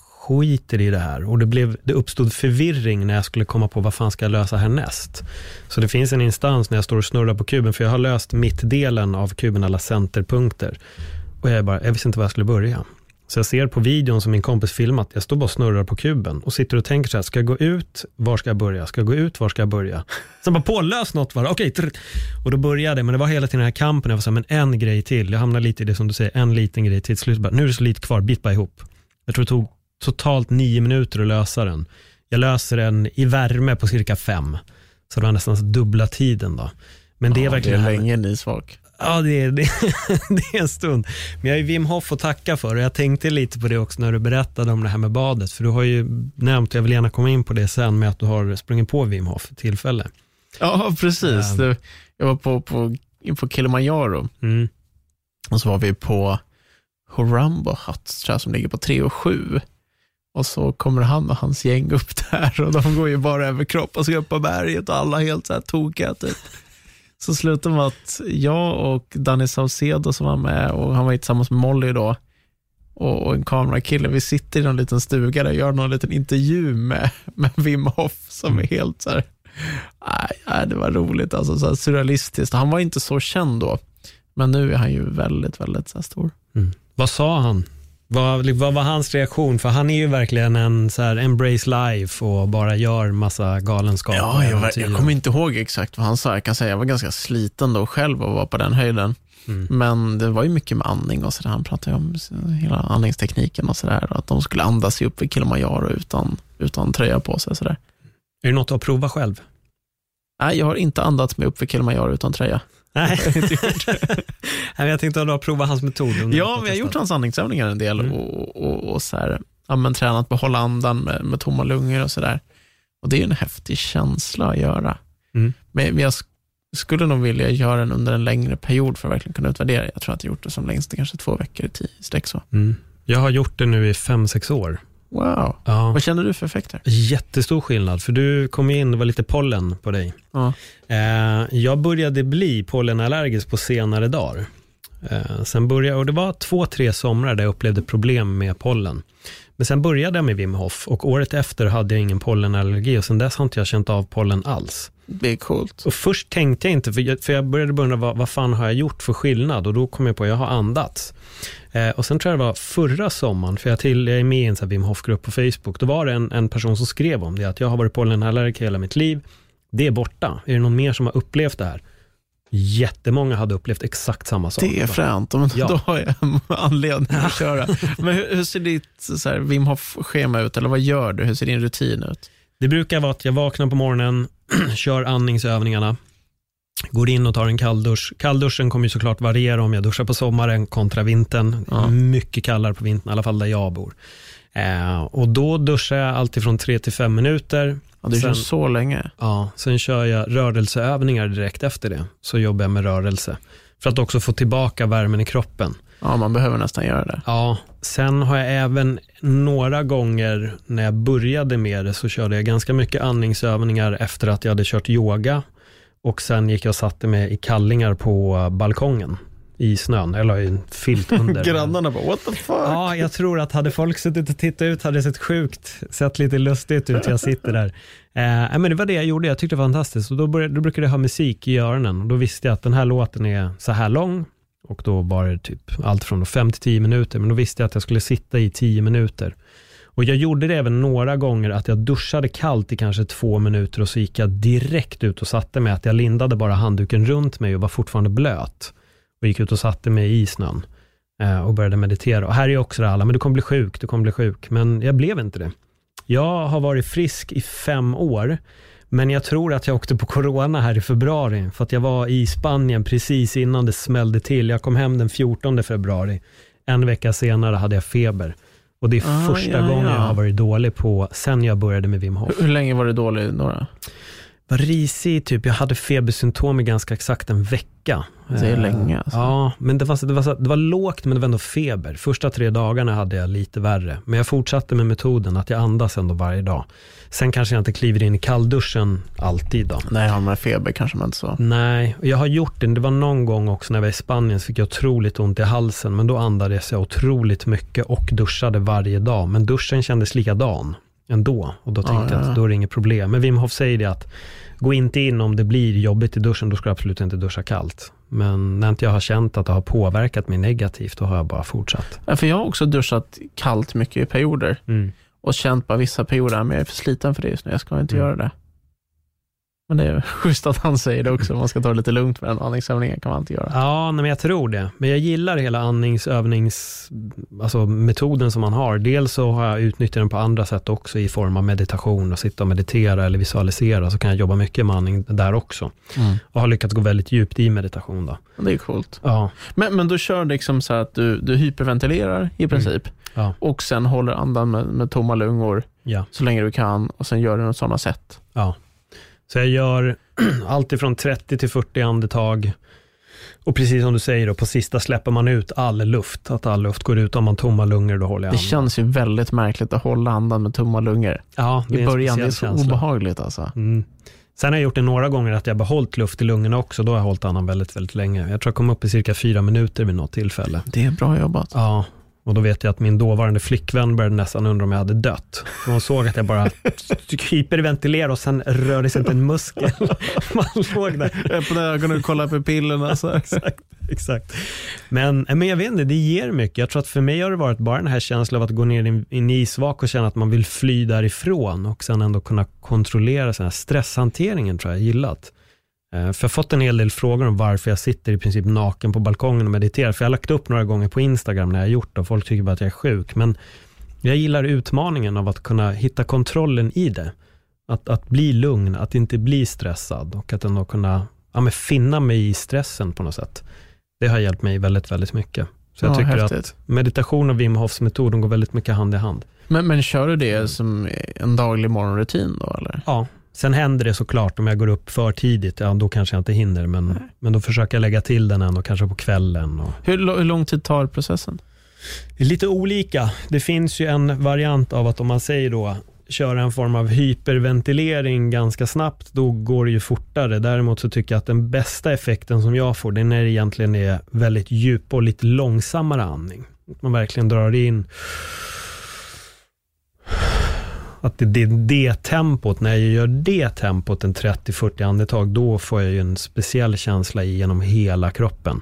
skiter i det här. Och det, blev, det uppstod förvirring när jag skulle komma på vad fan ska jag lösa härnäst. Så det finns en instans när jag står och snurrar på kuben, för jag har löst mittdelen av kuben, alla centerpunkter. Och jag, bara, jag visste inte var jag skulle börja. Så jag ser på videon som min kompis filmat, jag står bara och snurrar på kuben och sitter och tänker så här, ska jag gå ut, var ska jag börja? Ska jag gå ut, var ska jag börja? Sen bara pålös något bara, okej. Okay, och då började det, men det var hela tiden den här kampen, jag var så här, men en grej till. Jag hamnade lite i det som du säger, en liten grej till. Slut bara, nu är det så lite kvar, bit bara ihop. Jag tror det tog totalt nio minuter att lösa den. Jag löser den i värme på cirka fem. Så det var nästan dubbla tiden då. Men det ja, är verkligen... Det är länge ni svag. Ja, det är, det, det är en stund. Men jag ju Wim Hof att tacka för och jag tänkte lite på det också när du berättade om det här med badet. För du har ju nämnt, och jag vill gärna komma in på det sen, med att du har sprungit på Wim Hof tillfälle. Ja, precis. Um, jag var på, på, på Kilimanjaro mm. och så var vi på Horumbo Huts, tror jag, som ligger på 3 och 7. Och så kommer han och hans gäng upp där och de går ju bara över kropp och ska upp på berget och alla helt så här tokiga typ. Så slutar med att jag och Danny Saucedo som var med och han var ju tillsammans med Molly då och, en kamerakille, vi sitter i någon liten stuga där och gör någon liten intervju med, med Wim Hof som är helt så här, nej, det var roligt, alltså så surrealistiskt. Han var inte så känd då, men nu är han ju väldigt, väldigt så stor. Mm. Vad sa han? Vad, vad var hans reaktion? För han är ju verkligen en så här embrace life och bara gör massa galenskap. Ja, jag, jag kommer inte ihåg exakt vad han sa. Jag kan säga jag var ganska sliten då själv att vara på den höjden. Mm. Men det var ju mycket med andning och sådär. Han pratade om hela andningstekniken och sådär. Att de skulle andas sig upp vid Kilimanjaro utan, utan tröja på sig. Sådär. Är det något har provat själv? Nej, jag har inte andats mig upp för Kilimanjaro utan tröja. Nej, jag, jag tänkte att du har provat hans metod. Ja, jag har gjort hans andningsövningar en del mm. och, och, och, så här, ja, men tränat på att hålla andan med, med tomma lungor och sådär. Och det är en häftig känsla att göra. Mm. Men, men jag skulle nog vilja göra den under en längre period för att verkligen kunna utvärdera. Jag tror att jag har gjort det som längst, kanske två veckor i sträck. Så. Mm. Jag har gjort det nu i fem, sex år. Wow. Ja. Vad känner du för effekter? Jättestor skillnad, för du kom in, det var lite pollen på dig. Ja. Eh, jag började bli pollenallergisk på senare dagar. Eh, sen började, och det var två, tre somrar där jag upplevde problem med pollen. Men sen började jag med Wim Hof och året efter hade jag ingen pollenallergi och sen dess har inte jag känt av pollen alls. Det är coolt. Och först tänkte jag inte, för jag, för jag började undra vad, vad fan har jag gjort för skillnad? Och då kom jag på att jag har andats. Eh, och sen tror jag det var förra sommaren, för jag, till, jag är med i en Wim Hof-grupp på Facebook, då var det en, en person som skrev om det, att jag har varit pollenallergiker hela mitt liv. Det är borta. Är det någon mer som har upplevt det här? Jättemånga hade upplevt exakt samma sak. Det är fränt, ja. då har jag anledning att köra. Men hur, hur ser ditt så här, Wim Hof-schema ut, eller vad gör du? Hur ser din rutin ut? Det brukar vara att jag vaknar på morgonen, kör andningsövningarna. Går in och tar en kalldusch. Kallduschen kommer ju såklart variera om jag duschar på sommaren kontra vintern. Ja. Mycket kallare på vintern, i alla fall där jag bor. Eh, och då duschar jag alltid från 3 till 5 minuter. Ja, du kör så länge. Ja, sen kör jag rörelseövningar direkt efter det. Så jobbar jag med rörelse. För att också få tillbaka värmen i kroppen. Ja, man behöver nästan göra det. Ja, sen har jag även några gånger när jag började med det så körde jag ganska mycket andningsövningar efter att jag hade kört yoga. Och sen gick jag och satte mig i kallingar på balkongen i snön, eller i en filt under. Grannarna bara, what the fuck? Ja, jag tror att hade folk suttit och tittat ut hade det sett sjukt, sett lite lustigt ut. Jag sitter där. Eh, men det var det jag gjorde, jag tyckte det var fantastiskt. Och då, började, då brukade jag ha musik i öronen och då visste jag att den här låten är så här lång och då var det typ allt från 5 till 10 minuter, men då visste jag att jag skulle sitta i 10 minuter. Och jag gjorde det även några gånger att jag duschade kallt i kanske två minuter och så gick jag direkt ut och satte mig, att jag lindade bara handduken runt mig och var fortfarande blöt. Och gick ut och satte mig i snön eh, och började meditera. Och här är också det alla, men du kommer bli sjuk, du kommer bli sjuk. Men jag blev inte det. Jag har varit frisk i fem år, men jag tror att jag åkte på corona här i februari, för att jag var i Spanien precis innan det smällde till. Jag kom hem den 14 februari. En vecka senare hade jag feber. Och det är Ah, första ja, gången ja. jag har varit dålig på, sen jag började med Wim Hof. Hur, hur länge var du dålig då? då? Var risig, typ. Jag hade febersymptom i ganska exakt en vecka. Det är Eh, länge, alltså. Ja, men det var, det, var, det var lågt men det var ändå feber. Första tre dagarna hade jag lite värre. Men jag fortsatte med metoden att jag andas ändå varje dag. Sen kanske jag inte kliver in i kallduschen alltid då. Nej, har man feber kanske man inte så. Nej, jag har gjort det. Det var någon gång också när jag var i Spanien så fick jag otroligt ont i halsen. Men då andades jag otroligt mycket och duschade varje dag. Men duschen kändes likadan ändå. Och då tänkte Ja, jag ja. att då är det inget problem. Men Wim Hof säger det att gå inte in om det blir jobbigt i duschen. Då ska du absolut inte duscha kallt. Men när inte jag har känt att det har påverkat mig negativt, då har jag bara fortsatt. Ja, För jag har också duschat kallt mycket i perioder och känt bara vissa perioder, men jag är för sliten för det just nu, jag ska inte Mm. göra det. Men det är schysst att han säger det också, man ska ta det lite lugnt med den andningsövningen kan man inte göra. Ja, men jag tror det. Men jag gillar hela andningsövnings, alltså metoden som man har. Dels så har jag utnyttjat den på andra sätt också i form av meditation och sitta och meditera eller visualisera. Så kan jag jobba mycket med andning där också. Mm. Och har lyckats gå väldigt djupt i meditation. Då. Det är coolt. Ja, Men, men du kör liksom så att du, du hyperventilerar i princip ja, och sen håller andan med, med tomma lungor ja, så länge du kan och sen gör du något sådana sätt. ja. Så jag gör allt ifrån 30 till 40 andetag. Och precis som du säger, då, på sista släpper man ut all luft. Att all luft går ut. Om man tomma lungor, då håller jag Det andan. känns ju väldigt märkligt att hålla andan med tomma lungor. ja, det I början, det är så känsla. obehagligt alltså. Mm. Sen har jag gjort det några gånger att jag behållit luft i lungorna också. Då har jag hållit andan väldigt, väldigt länge. Jag tror jag kom upp i cirka fyra minuter vid något tillfälle. Det är bra jobbat. Ja, och då vet jag att min dåvarande flickvän började nästan undra om jag hade dött. För hon såg att jag bara hyperventilerade och sen rörde sig inte en muskel. Man låg där. Öppna ögonen och kolla på pillerna. Så. Exakt, exakt. Men, men jag vet inte, det ger mycket. Jag tror att för mig har det varit bara den här känslan av att gå ner i en- isvak och känna att man vill fly därifrån och sen ändå kunna kontrollera den här stresshanteringen tror jag jag gillat. Eh, För jag har fått en hel del frågor om varför jag sitter i princip naken på balkongen och mediterar. För jag har lagt upp några gånger på Instagram när jag har gjort det och folk tycker bara att jag är sjuk. Men jag gillar utmaningen av att kunna hitta kontrollen i det. Att, att bli lugn, att inte bli stressad och att ändå kunna ja, men finna mig i stressen på något sätt. Det har hjälpt mig väldigt, väldigt mycket. Så jag Ja, tycker häftigt. att meditation och Wim Hofs metod, de går väldigt mycket hand i hand. Men, men kör du det som en daglig morgonrutin då eller? Ja, sen händer det såklart om jag går upp för tidigt, ja då kanske jag inte hinner, men, men då försöker jag lägga till den ändå, kanske på kvällen. Och, Hur, hur lång tid tar processen? Det är lite olika. Det finns ju en variant av att om man säger då köra en form av hyperventilering ganska snabbt, då går det ju fortare. Däremot så tycker jag att den bästa effekten som jag får, det är när det egentligen är väldigt djup och lite långsammare andning. Att man verkligen drar in att det, det är det tempot, när jag gör det tempot en 30-40 andetag, då får jag ju en speciell känsla genom hela kroppen.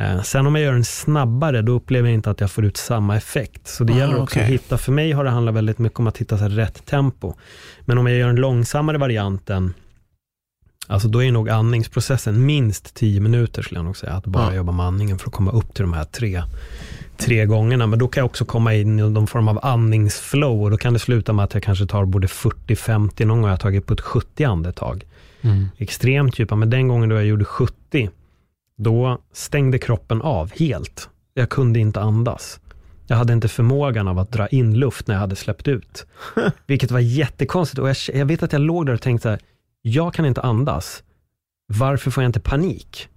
Eh, sen om jag gör den snabbare, då upplever jag inte att jag får ut samma effekt. Så det Ah, gäller också okej. att hitta, för mig har det handlat väldigt mycket om att hitta så rätt tempo. Men om jag gör den långsammare varianten, alltså då är nog andningsprocessen minst 10 minuter skulle jag nog säga, att bara Ja. jobba med andningen för att komma upp till de här tre, tre gångerna, men då kan jag också komma in i någon form av andningsflow och då kan det sluta med att jag kanske tar både 40-50, någon gång har jag tagit på ett 70 andetag. Mm. Extremt djupa, men den gången då jag gjorde 70, då stängde kroppen av helt. Jag kunde inte andas. Jag hade inte förmågan av att dra in luft när jag hade släppt ut. Vilket var jättekonstigt och jag, jag vet att jag låg där och tänkte så här, jag kan inte andas. Varför får jag inte panik?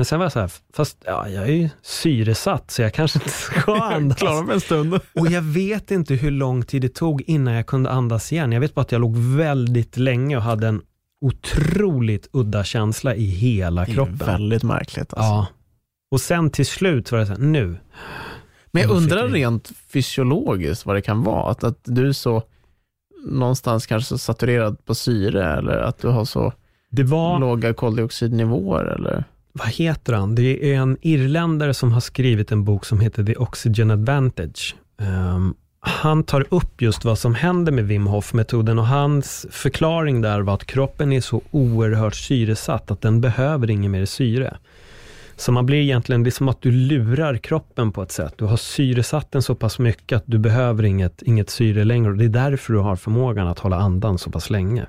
Men sen var jag så här, fast ja, jag är ju syresatt så jag kanske inte ska andas. Klarar mig en stund. Och jag vet inte hur lång tid det tog innan jag kunde andas igen. Jag vet bara att jag låg väldigt länge och hade en otroligt udda känsla i hela Det är kroppen. väldigt märkligt. Alltså. Ja. Och sen till slut var det så här, nu. Men jag undrar rent fysiologiskt vad det kan vara. Att, att du är så någonstans kanske saturerad på syre eller att du har så Det var, låga koldioxidnivåer eller? Vad heter han? Det är en irländare som har skrivit en bok som heter The Oxygen Advantage. Um, han tar upp just vad som händer med Wim Hof-metoden och hans förklaring där var att kroppen är så oerhört syresatt att den behöver inget mer syre. Så man blir egentligen, det är som att du lurar kroppen på ett sätt. Du har syresatt den så pass mycket att du behöver inget, inget syre längre och det är därför du har förmågan att hålla andan så pass länge.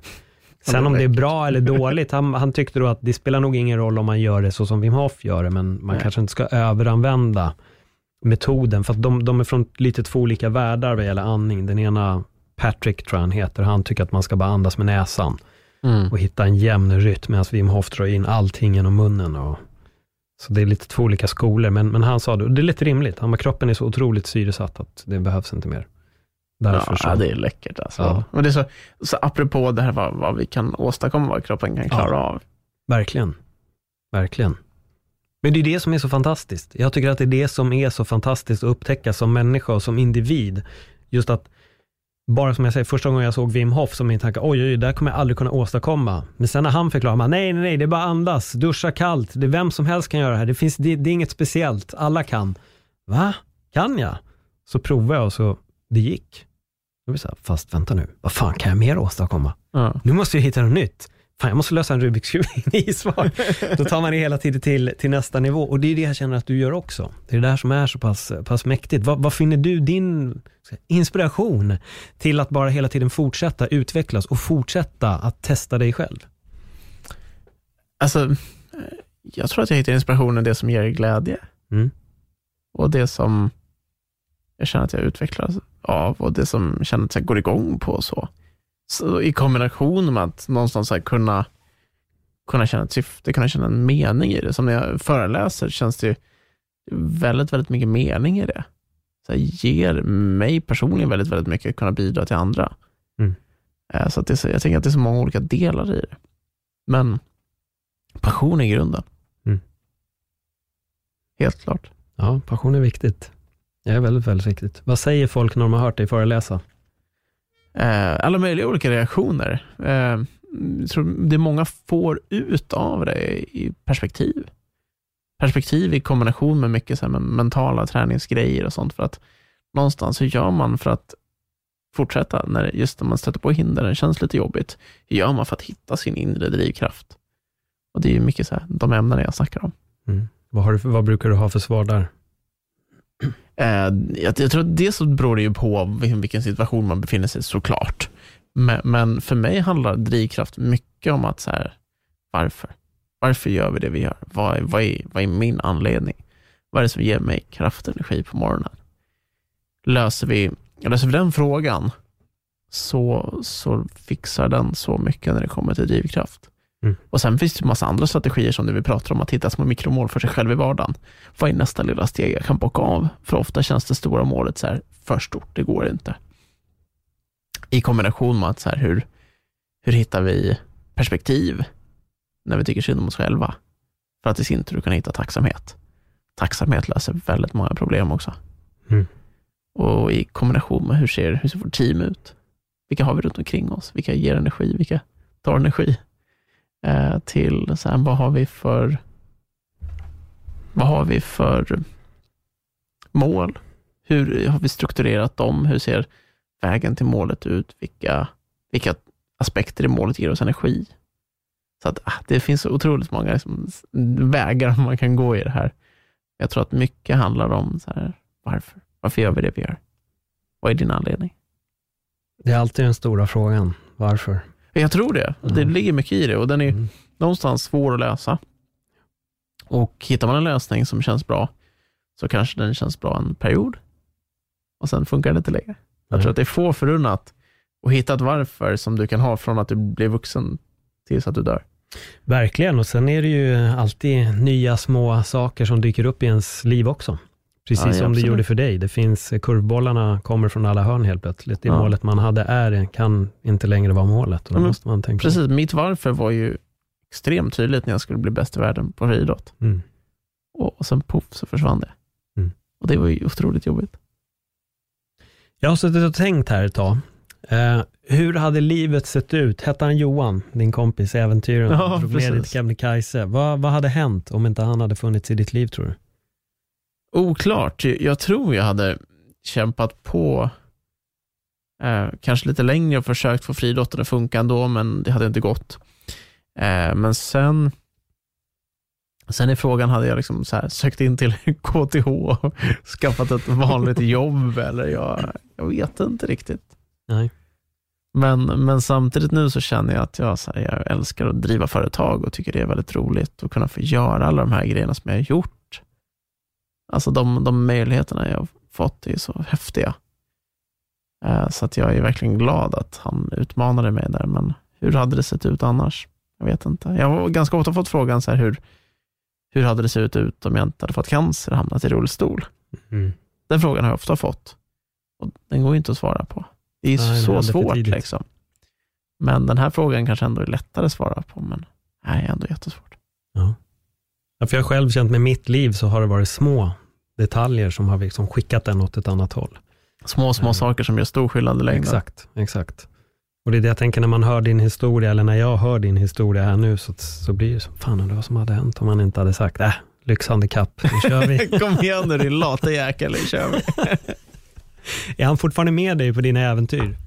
Sen om det är bra eller dåligt, han, han tyckte då att det spelar nog ingen roll om man gör det så som Wim Hof gör det, men man Nej. kanske inte ska överanvända metoden, för att de, de är från lite två olika världar vad gäller andning. Den ena, Patrick tror jag han heter, han tycker att man ska bara andas med näsan Mm. och hitta en jämn rytm, medan Wim Hof drar in allting genom munnen. Och, så det är lite två olika skolor, men, men han sa det, och det är lite rimligt, han bara, kroppen är så otroligt syresatt att det behövs inte mer. Därför Ja, så. det är läckert alltså. Ja. Men det är så, så apropå det här vad, vad vi kan åstadkomma, vad kroppen kan klara Ja. av. Verkligen. Verkligen. Men det är det som är så fantastiskt. Jag tycker att det är det som är så fantastiskt att upptäcka som människa och som individ. Just att, bara som jag säger, första gången jag såg Wim Hof, som min tanke, oj, oj, det här kommer jag aldrig kunna åstadkomma. Men sen när han förklarar, man, nej, nej, nej, det är bara andas, duscha kallt, det är vem som helst kan göra det här, det, finns, det, det är inget speciellt, alla kan. Va? Kan jag? Så provade jag och så, det gick. Då blir så här, fast vänta nu, vad fan kan jag mer åstadkomma? Ja. nu måste jag hitta något nytt. Fan, jag måste lösa en Rubiks kub i svar. Då tar man det hela tiden till, till nästa nivå. Och det är det jag känner att du gör också. Det är det där som är så pass, pass mäktigt. Vad, vad finner du din inspiration till att bara hela tiden fortsätta utvecklas och fortsätta att testa dig själv? Alltså, jag tror att jag hittar inspiration i det som ger glädje Mm. och det som jag känner att jag utvecklas av och det som jag känner att jag går igång på. Så. så I kombination med att någonstans så kunna, kunna känna ett syfte, kunna känna en mening i det. Som när jag föreläser känns det ju väldigt, väldigt mycket mening i det. Så här, ger mig personligen väldigt, väldigt mycket att kunna bidra till andra. Mm. Eh, Så att det så, jag tänker att det är så många olika delar i det. Men passion är grunden. Mm. Helt klart. Ja, passion är viktigt. Det är väldigt, väldigt viktigt. Vad säger folk när de har hört dig föreläsa? Eh, alla möjliga olika reaktioner. Eh, jag tror det många får ut av det i perspektiv. Perspektiv i kombination med mycket så mentala träningsgrejer och sånt. För att någonstans, hur gör man för att fortsätta när just när man stöter på hinder, det känns lite jobbigt. Hur gör man för att hitta sin inre drivkraft? Och det är ju mycket så här, de ämnen jag snackar om. Mm. Vad, du, vad brukar du ha för svar där? Eh, jag, jag tror att det så beror det ju på vilken, vilken situation man befinner sig i såklart. Men, men för mig handlar drivkraft mycket om att så här, varför? Varför gör vi det vi gör? Vad är, vad, är, vad är min anledning? Vad är det som ger mig kraft och energi på morgonen? Löser vi, löser vi den frågan så, så fixar den så mycket när det kommer till drivkraft. Mm. Och Sen finns det massa andra strategier som det vi pratar om, att hitta små mikromål för sig själv i vardagen. Vad är nästa lilla steg jag kan bocka av? För ofta känns det stora målet så här, för stort, det går inte. I kombination med att så här, hur, hur hittar vi perspektiv när vi tycker synd om oss själva? För att i sin tur kunna hitta tacksamhet. Tacksamhet löser väldigt många problem också. Mm. Och i kombination med hur ser, hur ser vårt team ut? Vilka har vi runt omkring oss? Vilka ger energi? Vilka tar energi? Eh, till så här, vad har vi för vad har vi för mål? Hur har vi strukturerat dem? Hur ser vägen till målet ut? Vilka, vilka aspekter i målet ger oss energi? Så att, ah, det finns så otroligt många liksom, vägar man kan gå i det här. Jag tror att mycket handlar om så här, varför. Varför gör vi det vi gör? Vad är din anledning? Det är alltid den stora frågan. Varför? Jag tror det. Det Mm. ligger mycket i det och den är Mm. någonstans svår att lösa. Och hittar man en lösning som känns bra, så kanske den känns bra en period och sen funkar den inte längre. Jag tror att det är få förunnat att hitta ett varför som du kan ha från att du blir vuxen tills att du dör. Verkligen, och sen är det ju alltid nya små saker som dyker upp i ens liv också. Precis Ja, som det gjorde för dig. Det finns, kurvbollarna kommer från alla hörn helt plötsligt. Det Ja. målet man hade är, kan inte längre vara målet. Och då men måste man tänka Precis, mitt varför var ju extremt tydligt när jag skulle bli bäst i världen på friidrott. Mm. Och, och sen poff så försvann det. Mm. Och det var ju otroligt jobbigt. Jag har suttit och tänkt här ett tag. Eh, hur hade livet sett ut? Hette han Johan, din kompis, äventyraren, Ja, drog med dig precis. till Kebnekaise. Vad, vad hade hänt om inte han hade funnits i ditt liv tror du? Oklart. Jag tror jag hade kämpat på eh, kanske lite längre och försökt få friidrotten att funka ändå, men det hade inte gått. Eh, men sen, sen är frågan, hade jag liksom så här sökt in till KTH och skaffat ett vanligt jobb eller jag, jag vet inte riktigt. Nej. Men, men samtidigt nu så känner jag att jag, så här, jag älskar att driva företag och tycker det är väldigt roligt att kunna få göra alla de här grejerna som jag har gjort. Alltså de, de möjligheterna jag har fått är så häftiga. Eh, Så att jag är verkligen glad att han utmanade mig där, men hur hade det sett ut annars? Jag vet inte. Jag har ganska ofta fått frågan så här, hur, hur hade det sett ut om jag inte hade fått cancer och hamnat i rullstol? Mm. Den frågan har jag ofta fått. Och den går ju inte att svara på. Det är Nej, det så för svårt. Liksom. Men den här frågan kanske ändå är lättare att svara på, men nej, ändå jättesvårt. Ja. Ja, för jag har själv känt med mitt liv så har det varit små detaljer som har liksom skickat den åt ett annat håll. Små, små Mm. saker som gör stor skillnad i längden. Exakt, exakt. Och det är det jag tänker när man hör din historia, eller när jag hör din historia här nu, så, så blir det som, fan undrar vad som hade hänt om man inte hade sagt, äh, lyxhandikapp, nu kör vi. Kom igen nu din lata jäkel, nu kör vi. är han fortfarande med dig på dina äventyr?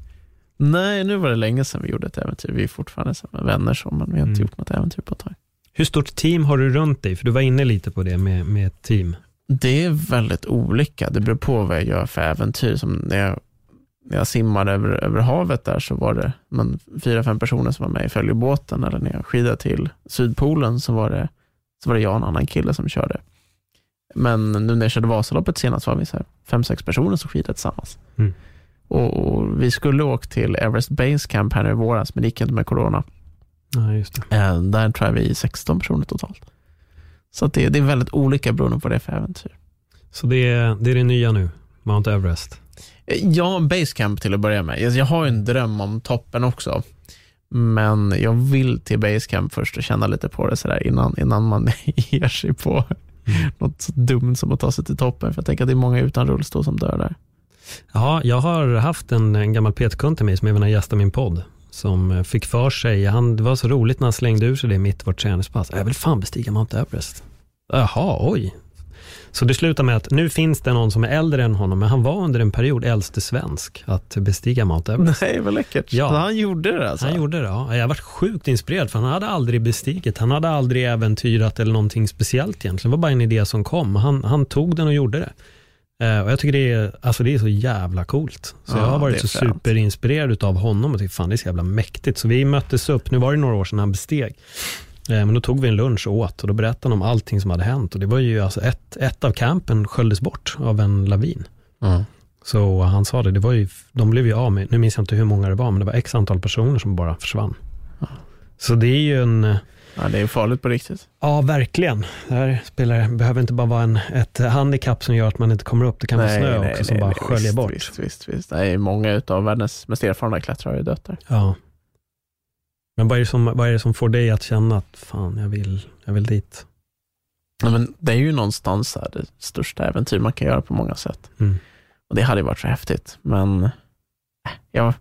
Nej, nu var det länge sedan vi gjorde ett äventyr. Vi är fortfarande vänner, så, men vi har inte Mm. gjort något äventyr på ett tag. Hur stort team har du runt dig? För du var inne lite på det med, med team. Det är väldigt olika. Det beror på vad jag gör för äventyr. Som när, jag, när jag simmade över, över havet där så var det men, fyra, fem personer som var med i följebåten. Eller när jag skidade till Sydpolen så var, det, så var det jag och en annan kille som körde. Men nu när jag körde Vasaloppet senast var vi så här fem, sex personer som skidade tillsammans. Mm. Och, och Vi skulle åka till Everest Base Camp här nu i våras, men det gick inte med corona. Ja, just det. Eh, Där tror jag vi är 16 personer totalt. Så det, det är väldigt olika beroende på det för äventyr. Så det är, det är det nya nu, Mount Everest. Eh, Ja, basecamp till att börja med. Jag, jag har en dröm om toppen också. Men jag vill till basecamp först och känna lite på det sådär innan, innan man ger sig på något så dumt som att ta sig till toppen. För jag tänker att det är många utan rullstol som dör där. Ja, jag har haft en, en gammal PT-kund till mig som även har gästat min podd. Som eh, fick för sig, han, det var så roligt när han slängde ur sig det mitt i vårt träningspass. Jag vill fan bestiga Mount Everest. Jaha, oj. Så det slutar med att nu finns det någon som är äldre än honom, men han var under en period äldste svensk att bestiga Mount Everest. Nej, vad läckert. Ja. Så han gjorde det alltså? Han gjorde det, ja. Jag varit sjukt inspirerad, för han hade aldrig bestigit. Han hade aldrig äventyrat eller någonting speciellt egentligen. Det var bara en idé som kom. Han, han tog den och gjorde det. Eh, och jag tycker det är, alltså det är så jävla coolt. Så Ja, jag har varit så superinspirerad av honom och tyckte fan det är så jävla mäktigt. Så vi möttes upp, nu var det några år sedan han besteg. Eh, men då tog vi en lunch och åt och då berättade han om allting som hade hänt. Och det var ju alltså ett, ett av campen sköljdes bort av en lavin. Mm. Så han sa det, det var ju, de blev ju av med, nu minns jag inte hur många det var, men det var x antal personer som bara försvann. Så det är ju en, eh, Ja, det är farligt på riktigt. ja verkligen. Det här spelar, behöver inte bara vara en, ett handikapp som gör att man inte kommer upp, det kan vara snö också som bara sköljer visst, bort. Visst, visst, visst. Är många av världens mest erfarna klättrare ju dött där. Ja. Men vad är, det som, vad är det som får dig att känna att fan, jag vill, jag vill dit? Ja, men det är ju någonstans här det största äventyr man kan göra på många sätt. Mm. Och Det hade ju varit så häftigt, men äh, jag,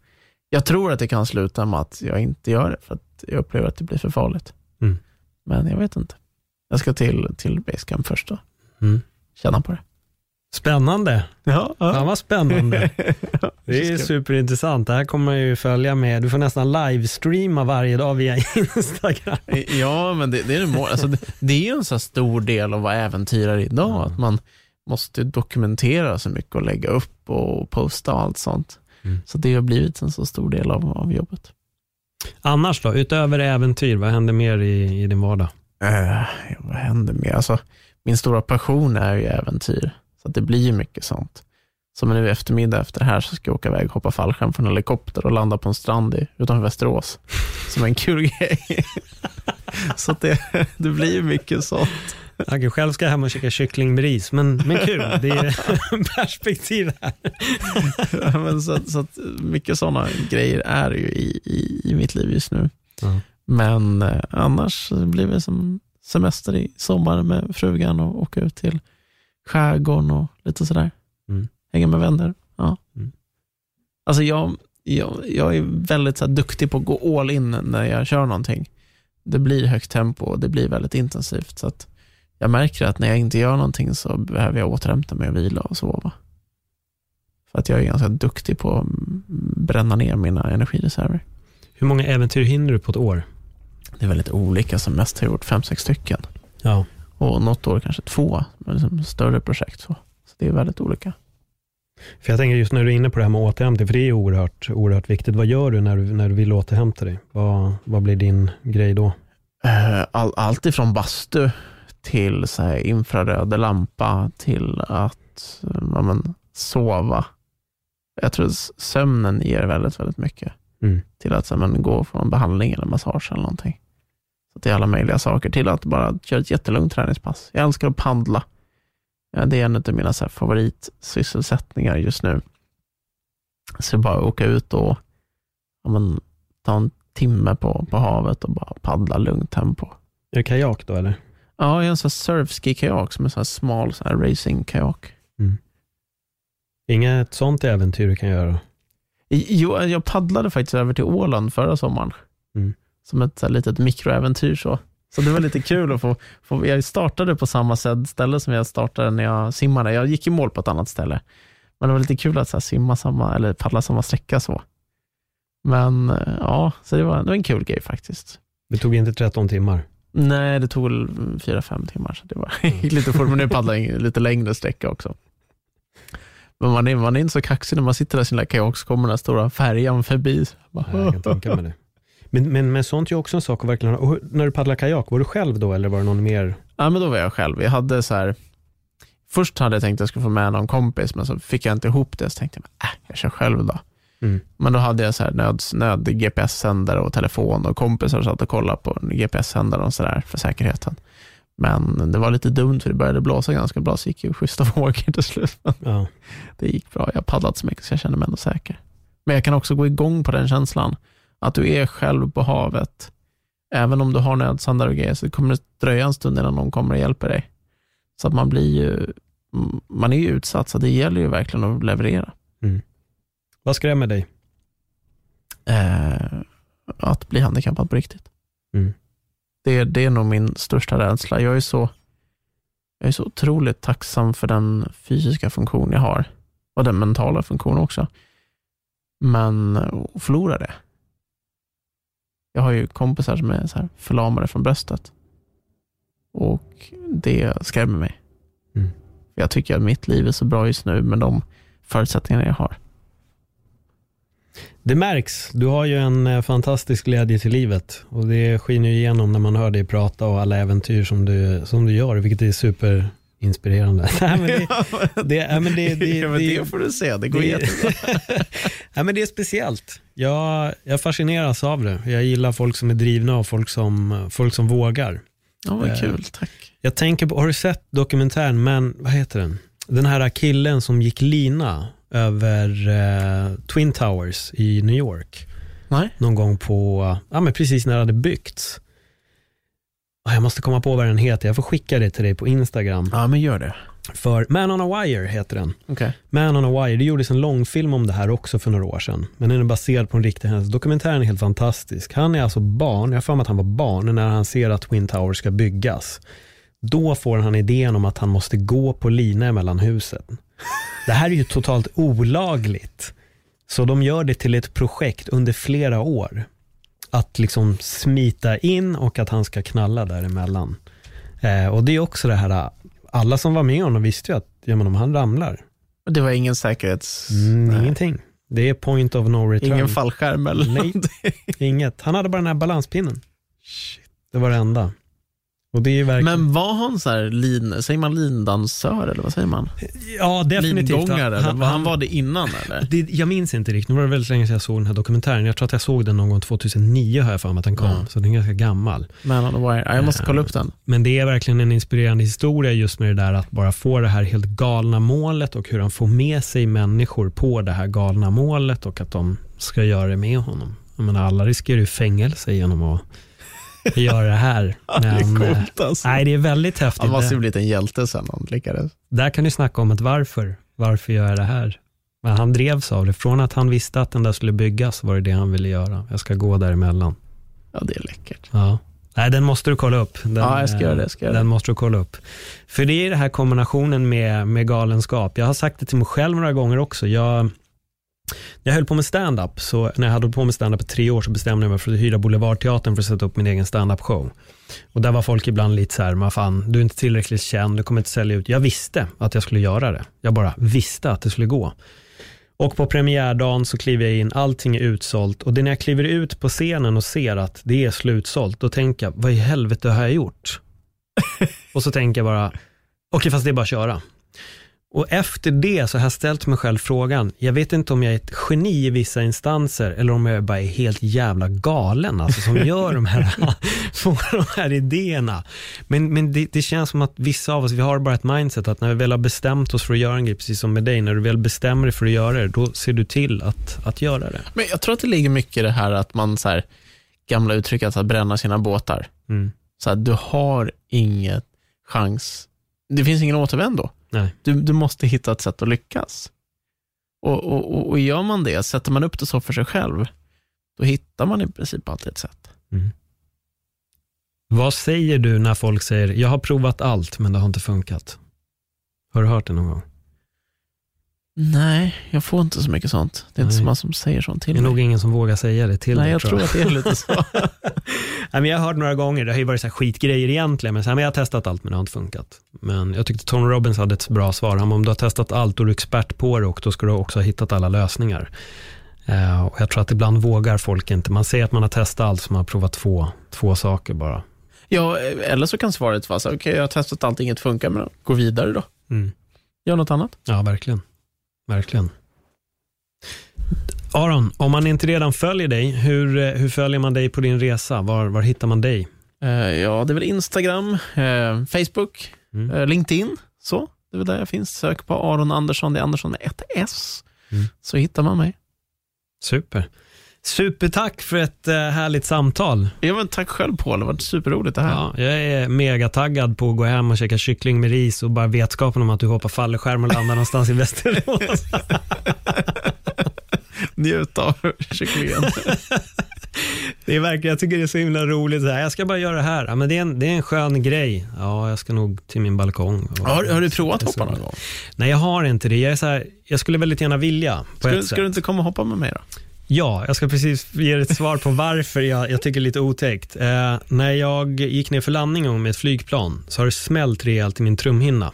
jag tror att det kan sluta med att jag inte gör det, för att jag upplever att det blir för farligt. Mm. Men jag vet inte. Jag ska till, till Basecamp först och Mm. känna på det. Spännande. Ja, Fan vad spännande. Det är superintressant. Det här kommer man ju följa med. Du får nästan livestreama varje dag via Instagram. Ja, men det, det är det. Alltså, det, det är ju en så stor del av vad äventyrare idag, att man måste dokumentera så mycket och lägga upp och posta och allt sånt. Mm. Så det har blivit en så stor del av, av jobbet. Annars då, utöver äventyr, vad händer mer i, i din vardag? Eh, vad händer mer? Alltså, min stora passion är ju äventyr, så att det blir ju mycket sånt. Som nu i eftermiddag efter det här så ska jag åka iväg och hoppa fallskärm från en helikopter och landa på en strand i, utanför Västerås. Som en kul grej. så att det, det blir ju mycket sånt. Jag själv ska hem och käka kyckling med ris, men, men kul. Det är perspektiv här. Ja, Men så, så att mycket sådana grejer är ju i, i, i mitt liv just nu. Ja. Men eh, annars blir det som semester i sommar med frugan och åka ut till skärgården och lite sådär. Mm. Hänga med vänner. Ja. Mm. Alltså jag, jag, jag är väldigt så duktig på att gå all in när jag kör någonting. Det blir högt tempo och det blir väldigt intensivt. Så att jag märker att när jag inte gör någonting så behöver jag återhämta mig och vila och sova. För att jag är ganska duktig på att bränna ner mina energireserver. Hur många äventyr hinner du på ett år? Det är väldigt olika, som mest har jag gjort fem, sex stycken. Ja. Och något år kanske två, men liksom större projekt. Så. så det är väldigt olika. För jag tänker just när du är inne på det här med återhämtning, för det är oerhört, oerhört viktigt. Vad gör du när du, när du vill återhämta dig? Vad, vad blir din grej då? Eh, All, allt ifrån bastu till så här infraröd lampa till att eh, ja, men, sova. Jag tror att sömnen ger väldigt, väldigt mycket. Mm. Till att så här, men, gå på en behandling eller massage eller någonting. Så är alla möjliga saker. Till att bara köra ett jättelugnt träningspass. Jag älskar att paddla. Ja, det är en av mina så här, favoritsysselsättningar just nu. Så bara åka ut och ja, men, ta en timme på, på havet och bara paddla lugnt tempo. Är det kajak då eller? Ja, jag har en sån surfski-kajak som är så här smal så här racing-kajak. Inget sånt äventyr du kan göra? Jo, jag paddlade faktiskt över till Åland förra sommaren. Mm. Som ett så här, litet mikroäventyr. Så. så det var lite kul att få, få, jag startade på samma ställe som jag startade när jag simmade. Jag gick i mål på ett annat ställe. Men det var lite kul att så här, simma samma, eller paddla samma sträcka så. Men eh, ja, så det var, det var en kul grej faktiskt. Det tog inte 13 timmar. Nej, det tog väl fyra, fem timmar. Så det var gick lite fort, men nu paddlar jag lite längre sträcka också. Men man är, man är inte så kaxig när man sitter där i sin lilla kajak så kommer den stora färjan förbi. Bara, Ja, Jag kan tänka mig det. Men, men, men sånt är ju också en sak att verkligen. Och när du paddlar kajak, var du själv då eller var det någon mer? Ja, men då var jag själv. Jag hade så här, först hade jag tänkt att jag skulle få med någon kompis, men så fick jag inte ihop det. Så tänkte jag, äh, jag kör själv då. Mm. Men då hade jag så här nöd, nöd GPS-sändare och telefon och kompisar satt och kollade på GPS-sändare och sådär för säkerheten. Men det var lite dumt för det började blåsa ganska bra så gick ju schyssta vågor till slut. Ja. det gick bra. Jag har paddlat så mycket så jag kände mig ändå säker. Men jag kan också gå igång på den känslan. Att du är själv på havet. Även om du har nödsändare och grejer så kommer det dröja en stund innan någon kommer och hjälper dig. Så att man blir ju, man är ju utsatt så det gäller ju verkligen att leverera. Vad skrämmer dig? Eh, att bli handikappad på riktigt. Mm. Det, det är nog min största rädsla. Jag är, så, jag är så otroligt tacksam för den fysiska funktion jag har och den mentala funktion också. Men att förlora det. Jag har ju kompisar som är så här förlamade från bröstet. Och det skrämmer mig. Mm. Jag tycker att mitt liv är så bra just nu med de förutsättningar jag har. Det märks. Du har ju en eh, fantastisk glädje till livet och det skiner ju igenom när man hör dig prata och alla äventyr som du, som du gör, vilket är superinspirerande. Nej, men det, det, ja, men det, det, ja, men det, det får du se, det går det- jättebra. ja, men det är speciellt. Jag, jag fascineras av det. Jag gillar folk som är drivna och folk som, folk som vågar. Ja, vad Eh, kul, tack. Jag tänker på, har du sett dokumentären, men vad heter den? Den här killen som gick lina över eh, Twin Towers i New York. Nej? Någon gång på, ja men precis när det hade byggts. Jag måste komma på vad den heter, jag får skicka det till dig på Instagram. Ja, men gör det. För Man on a Wire heter den. Okej. Man on a Wire, det gjordes en långfilm om det här också för några år sedan. Men den är baserad på en riktig händelse. Dokumentären är helt fantastisk. Han är alltså barn, jag har för mig att han var barn när han ser att Twin Towers ska byggas. Då får han idén om att han måste gå på lina mellan husen. Det här är ju totalt olagligt. Så de gör det till ett projekt under flera år. Att liksom smita in och att han ska knalla däremellan. Eh, och det är också det här, alla som var med honom visste ju att ja, men om han ramlar, Det var ingen säkerhets... mm, ingenting. Det är point of no return. Ingen fallskärm eller Nej. Inget. Han hade bara den här balanspinnen. Det var det enda. Och det är ju verkligen... Men var han så här lin, säger man lindansör eller vad säger man? ja, definitivt. Han, han, han var det innan eller? det, jag minns inte riktigt, nu var det väldigt länge sedan jag såg den här dokumentären. Jag tror att jag såg den någon gång 2009 har jag för mig att den kom, Ja. så den är ganska gammal. Man on the wire. Ja, jag måste kolla upp den. Men det är verkligen en inspirerande historia just med det där att bara få det här helt galna målet och hur han får med sig människor på det här galna målet och att de ska göra det med honom. Jag menar, alla riskerar ju fängelse genom att göra det här. det är Men, eh, coolt alltså. Nej, det är väldigt häftigt. Han måste ju blivit en hjälte sen han lyckades. Där kan du snacka om ett varför. Varför gör jag det här? Men han drevs av det. Från att han visste att den där skulle byggas var det det han ville göra. Jag ska gå däremellan. Ja, det är läckert. Ja. Nej, den måste du kolla upp. Den, Ja, jag ska göra det, jag ska den det. måste du kolla upp. För det är den här kombinationen med, med galenskap. Jag har sagt det till mig själv några gånger också. Jag, när jag höll på med stand-up, så när jag hade på med stand-up i tre år så bestämde jag mig för att hyra Boulevardteatern för att sätta upp min egen stand-up show. Och där var folk ibland lite så här, "Men fan, du är inte tillräckligt känd, du kommer inte sälja ut. Jag visste att jag skulle göra det. Jag bara visste att det skulle gå. Och på premiärdagen så kliver jag in, allting är utsålt och det är när jag kliver ut på scenen och ser att det är slutsålt, då tänker jag, vad i helvete har jag gjort? och så tänker jag bara, okej fast det är bara att köra. Och efter det så har jag ställt mig själv frågan, jag vet inte om jag är ett geni i vissa instanser eller om jag bara är helt jävla galen, alltså som gör de här, får de här idéerna. Men, men det, det känns som att vissa av oss, vi har bara ett mindset att när vi väl har bestämt oss för att göra en grej, precis som med dig, när du väl bestämmer dig för att göra det, då ser du till att, att göra det. Men jag tror att det ligger mycket i det här att man, så här, gamla uttrycket att bränna sina båtar. Mm. Så här, du har inget chans. Det finns ingen återvändo. Nej. Du, du måste hitta ett sätt att lyckas. Och, och, och, gör man det, sätter man upp det så för sig själv, då hittar man i princip alltid ett sätt. Vad säger du när folk säger, jag har provat allt men det har inte funkat? Har du hört det någon gång? Nej, jag får inte så mycket sånt. Det är inte Nej. så många som säger sånt Det till är mig. nog ingen som vågar säga det till Nej, dig, jag tror att det är lite så. Nej, jag har hört några gånger, det har ju varit så skitgrejer egentligen, men, så här, men jag har testat allt men det har inte funkat. Men jag tyckte Tony Robbins hade ett bra svar. Han om du har testat allt, är du expert på det och då ska du också ha hittat alla lösningar. Eh, och jag tror att ibland vågar folk inte. Man säger att man har testat allt, så man har provat två, två saker bara. ja, eller så kan svaret vara så okej, jag har testat allt, inget funkar, men gå vidare då. Mm. Gör något annat. Ja, verkligen. Verkligen. Aron, om man inte redan följer dig, hur, eh, hur följer man dig på din resa? Var, var hittar man dig? Eh, ja, det är väl Instagram, eh, Facebook, Mm. eh, LinkedIn. Så, det är väl där jag finns. Sök på Aron Andersson, det är Andersson med ett S. Mm. Så hittar man mig. Super. Supertack för ett eh, härligt samtal. Ja, men tack själv Paul, det har varit superroligt det här. Ja, jag är megataggad på att gå hem och käka kyckling med ris och bara vetskapen om att du hoppar fallskärm och landar någonstans i Västerås. Njut av kycklingen. Det är verkligen, jag tycker det är så himla roligt. Så här, jag ska bara göra det här. Ja, men det, är en, det är en skön grej. Ja, jag ska nog till min balkong. och- har, har du provat hoppa någon gång? Nej, jag har inte det. Jag, är så här, jag skulle väldigt gärna vilja. På Ska, ett du- sätt. ska du inte komma och hoppa med mig då? Ja, jag ska precis ge ett svar på varför jag, jag tycker det är lite otäckt. Eh, när jag gick ner för landning med ett flygplan så har det smält rejält i min trumhinna.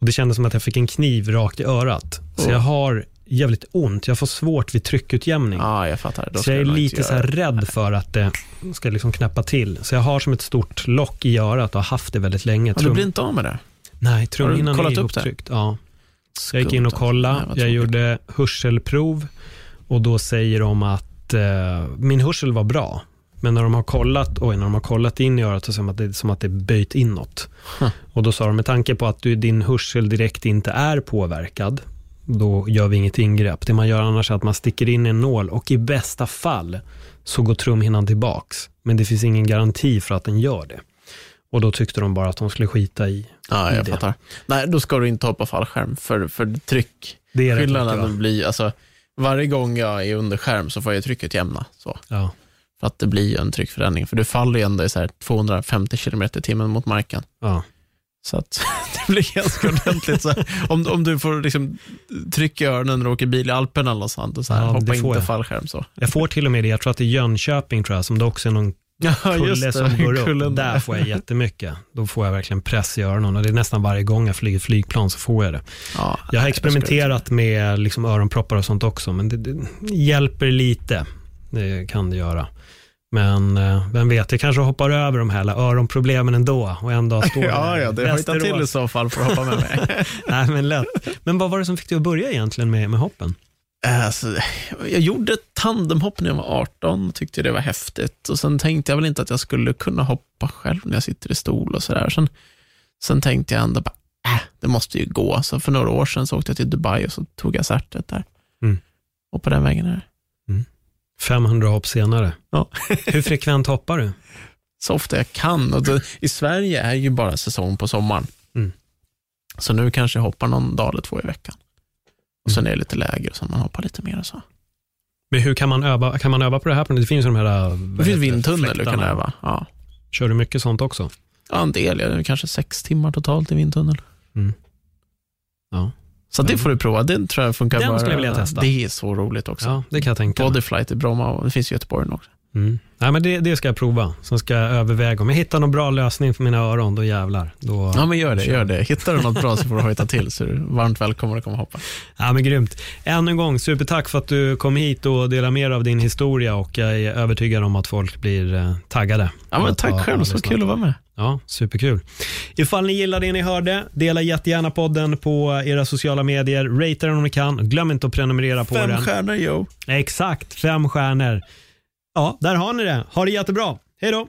Och det kändes som att jag fick en kniv rakt i örat. Så Oh. jag har jävligt ont. Jag får svårt vid tryckutjämning. Ja, jag fattar. Då så jag är lite så rädd för att det ska liksom knäppa till. Så jag har som ett stort lock i örat och har haft det väldigt länge. Ja, du blir inte av med det? Nej, trumhinnan är kollat upp det? ihoptryckt. Ja. Jag gick in och Skumt, kollade, alltså. Nej, jag gjorde hörselprov och då säger de att eh, min hörsel var bra. Men när de har kollat, oj, när de har kollat in i örat så ser man att det är som att det är böjt inåt. Huh. Och då sa de, med tanke på att du, din hörsel direkt inte är påverkad, då gör vi inget ingrepp. Det man gör annars är att man sticker in en nål och i bästa fall så går trumhinnan tillbaks. Men det finns ingen garanti för att den gör det. Och då tyckte de bara att de skulle skita i Ja, i jag det. fattar. Nej, då ska du inte hoppa fallskärm för, för tryck. Det är mycket, Skillnaden blir, alltså, varje gång jag är under skärm så får jag trycket jämna. Så. Ja. För att det blir ju en tryckförändring. För du faller ju ändå i så här 250 km i timmen mot marken. Ja. Så att det blir ganska ordentligt. Så här, om, om du får liksom, trycka i öronen när du åker bil i Alperna eller sånt och så här, Ja, hoppa inte jag. fallskärm. Så. Jag får till och med det, jag tror att det är Jönköping tror jag, som det också är någon Ja, kulle som går upp. Där får jag jättemycket. Då får jag verkligen press i öronen och det är nästan varje gång jag flyger flygplan så får jag det. Ja, Jag har experimenterat med liksom öronproppar och sånt också, men det, det hjälper lite. Det kan det göra. Men eh, vem vet, jag kanske hoppar över de här öronproblemen ändå och en dag står Ja, ja, det hojtar till i så fall för att hoppa med mig. Nej, men lätt. Men vad var det som fick dig att börja egentligen med, med hoppen? Alltså, jag gjorde ett tandemhopp när jag var 18 och tyckte det var häftigt. Och Sen tänkte jag väl inte att jag skulle kunna hoppa själv när jag sitter i stol och sådär. Sen, sen tänkte jag ändå, bara, äh, det måste ju gå. Så för några år sedan så åkte jag till Dubai och så tog jag certet där. Mm. Och på den vägen är det. 500 hopp senare. Ja. Hur frekvent hoppar du? Så ofta jag kan. Och då, I Sverige är ju bara säsong på sommaren. Mm. Så nu kanske jag hoppar någon dag eller två i veckan. Och sen är det lite lägre så man hoppar lite mer och så. Men hur kan man öva, kan man öva på det här? Det finns ju de här Det finns vindtunnel du kan öva. Ja. Kör du mycket sånt också? Ja, en del. Ja, kanske sex timmar totalt i vindtunnel. Mm. Ja. Så det får du prova. Den tror jag funkar Den bra. skulle jag vilja testa. Det är så roligt också. ja, det kan jag tänka. Bodyflight i Bromma och det finns i Göteborg också. Mm. Nej, men det, det ska jag prova. Sen ska jag överväga. Om jag hittar någon bra lösning för mina öron, då jävlar. Då... Ja, men gör det. Gör det. Hittar du något bra så får du hojta till så du varmt välkommen att komma och hoppa. Ja, men grymt. Än en gång, supertack för att du kom hit och delade med dig av din historia och jag är övertygad om att folk blir eh, taggade. Ja, men tack själv. Så kul att vara med. Ja, superkul. Ifall ni gillar det ni hörde, dela jättegärna podden på era sociala medier. Rate den om ni kan. Glöm inte att prenumerera på Fem den. stjärnor, yo. Exakt, fem stjärnor. Ja, där har ni det. Ha det jättebra. Hej då!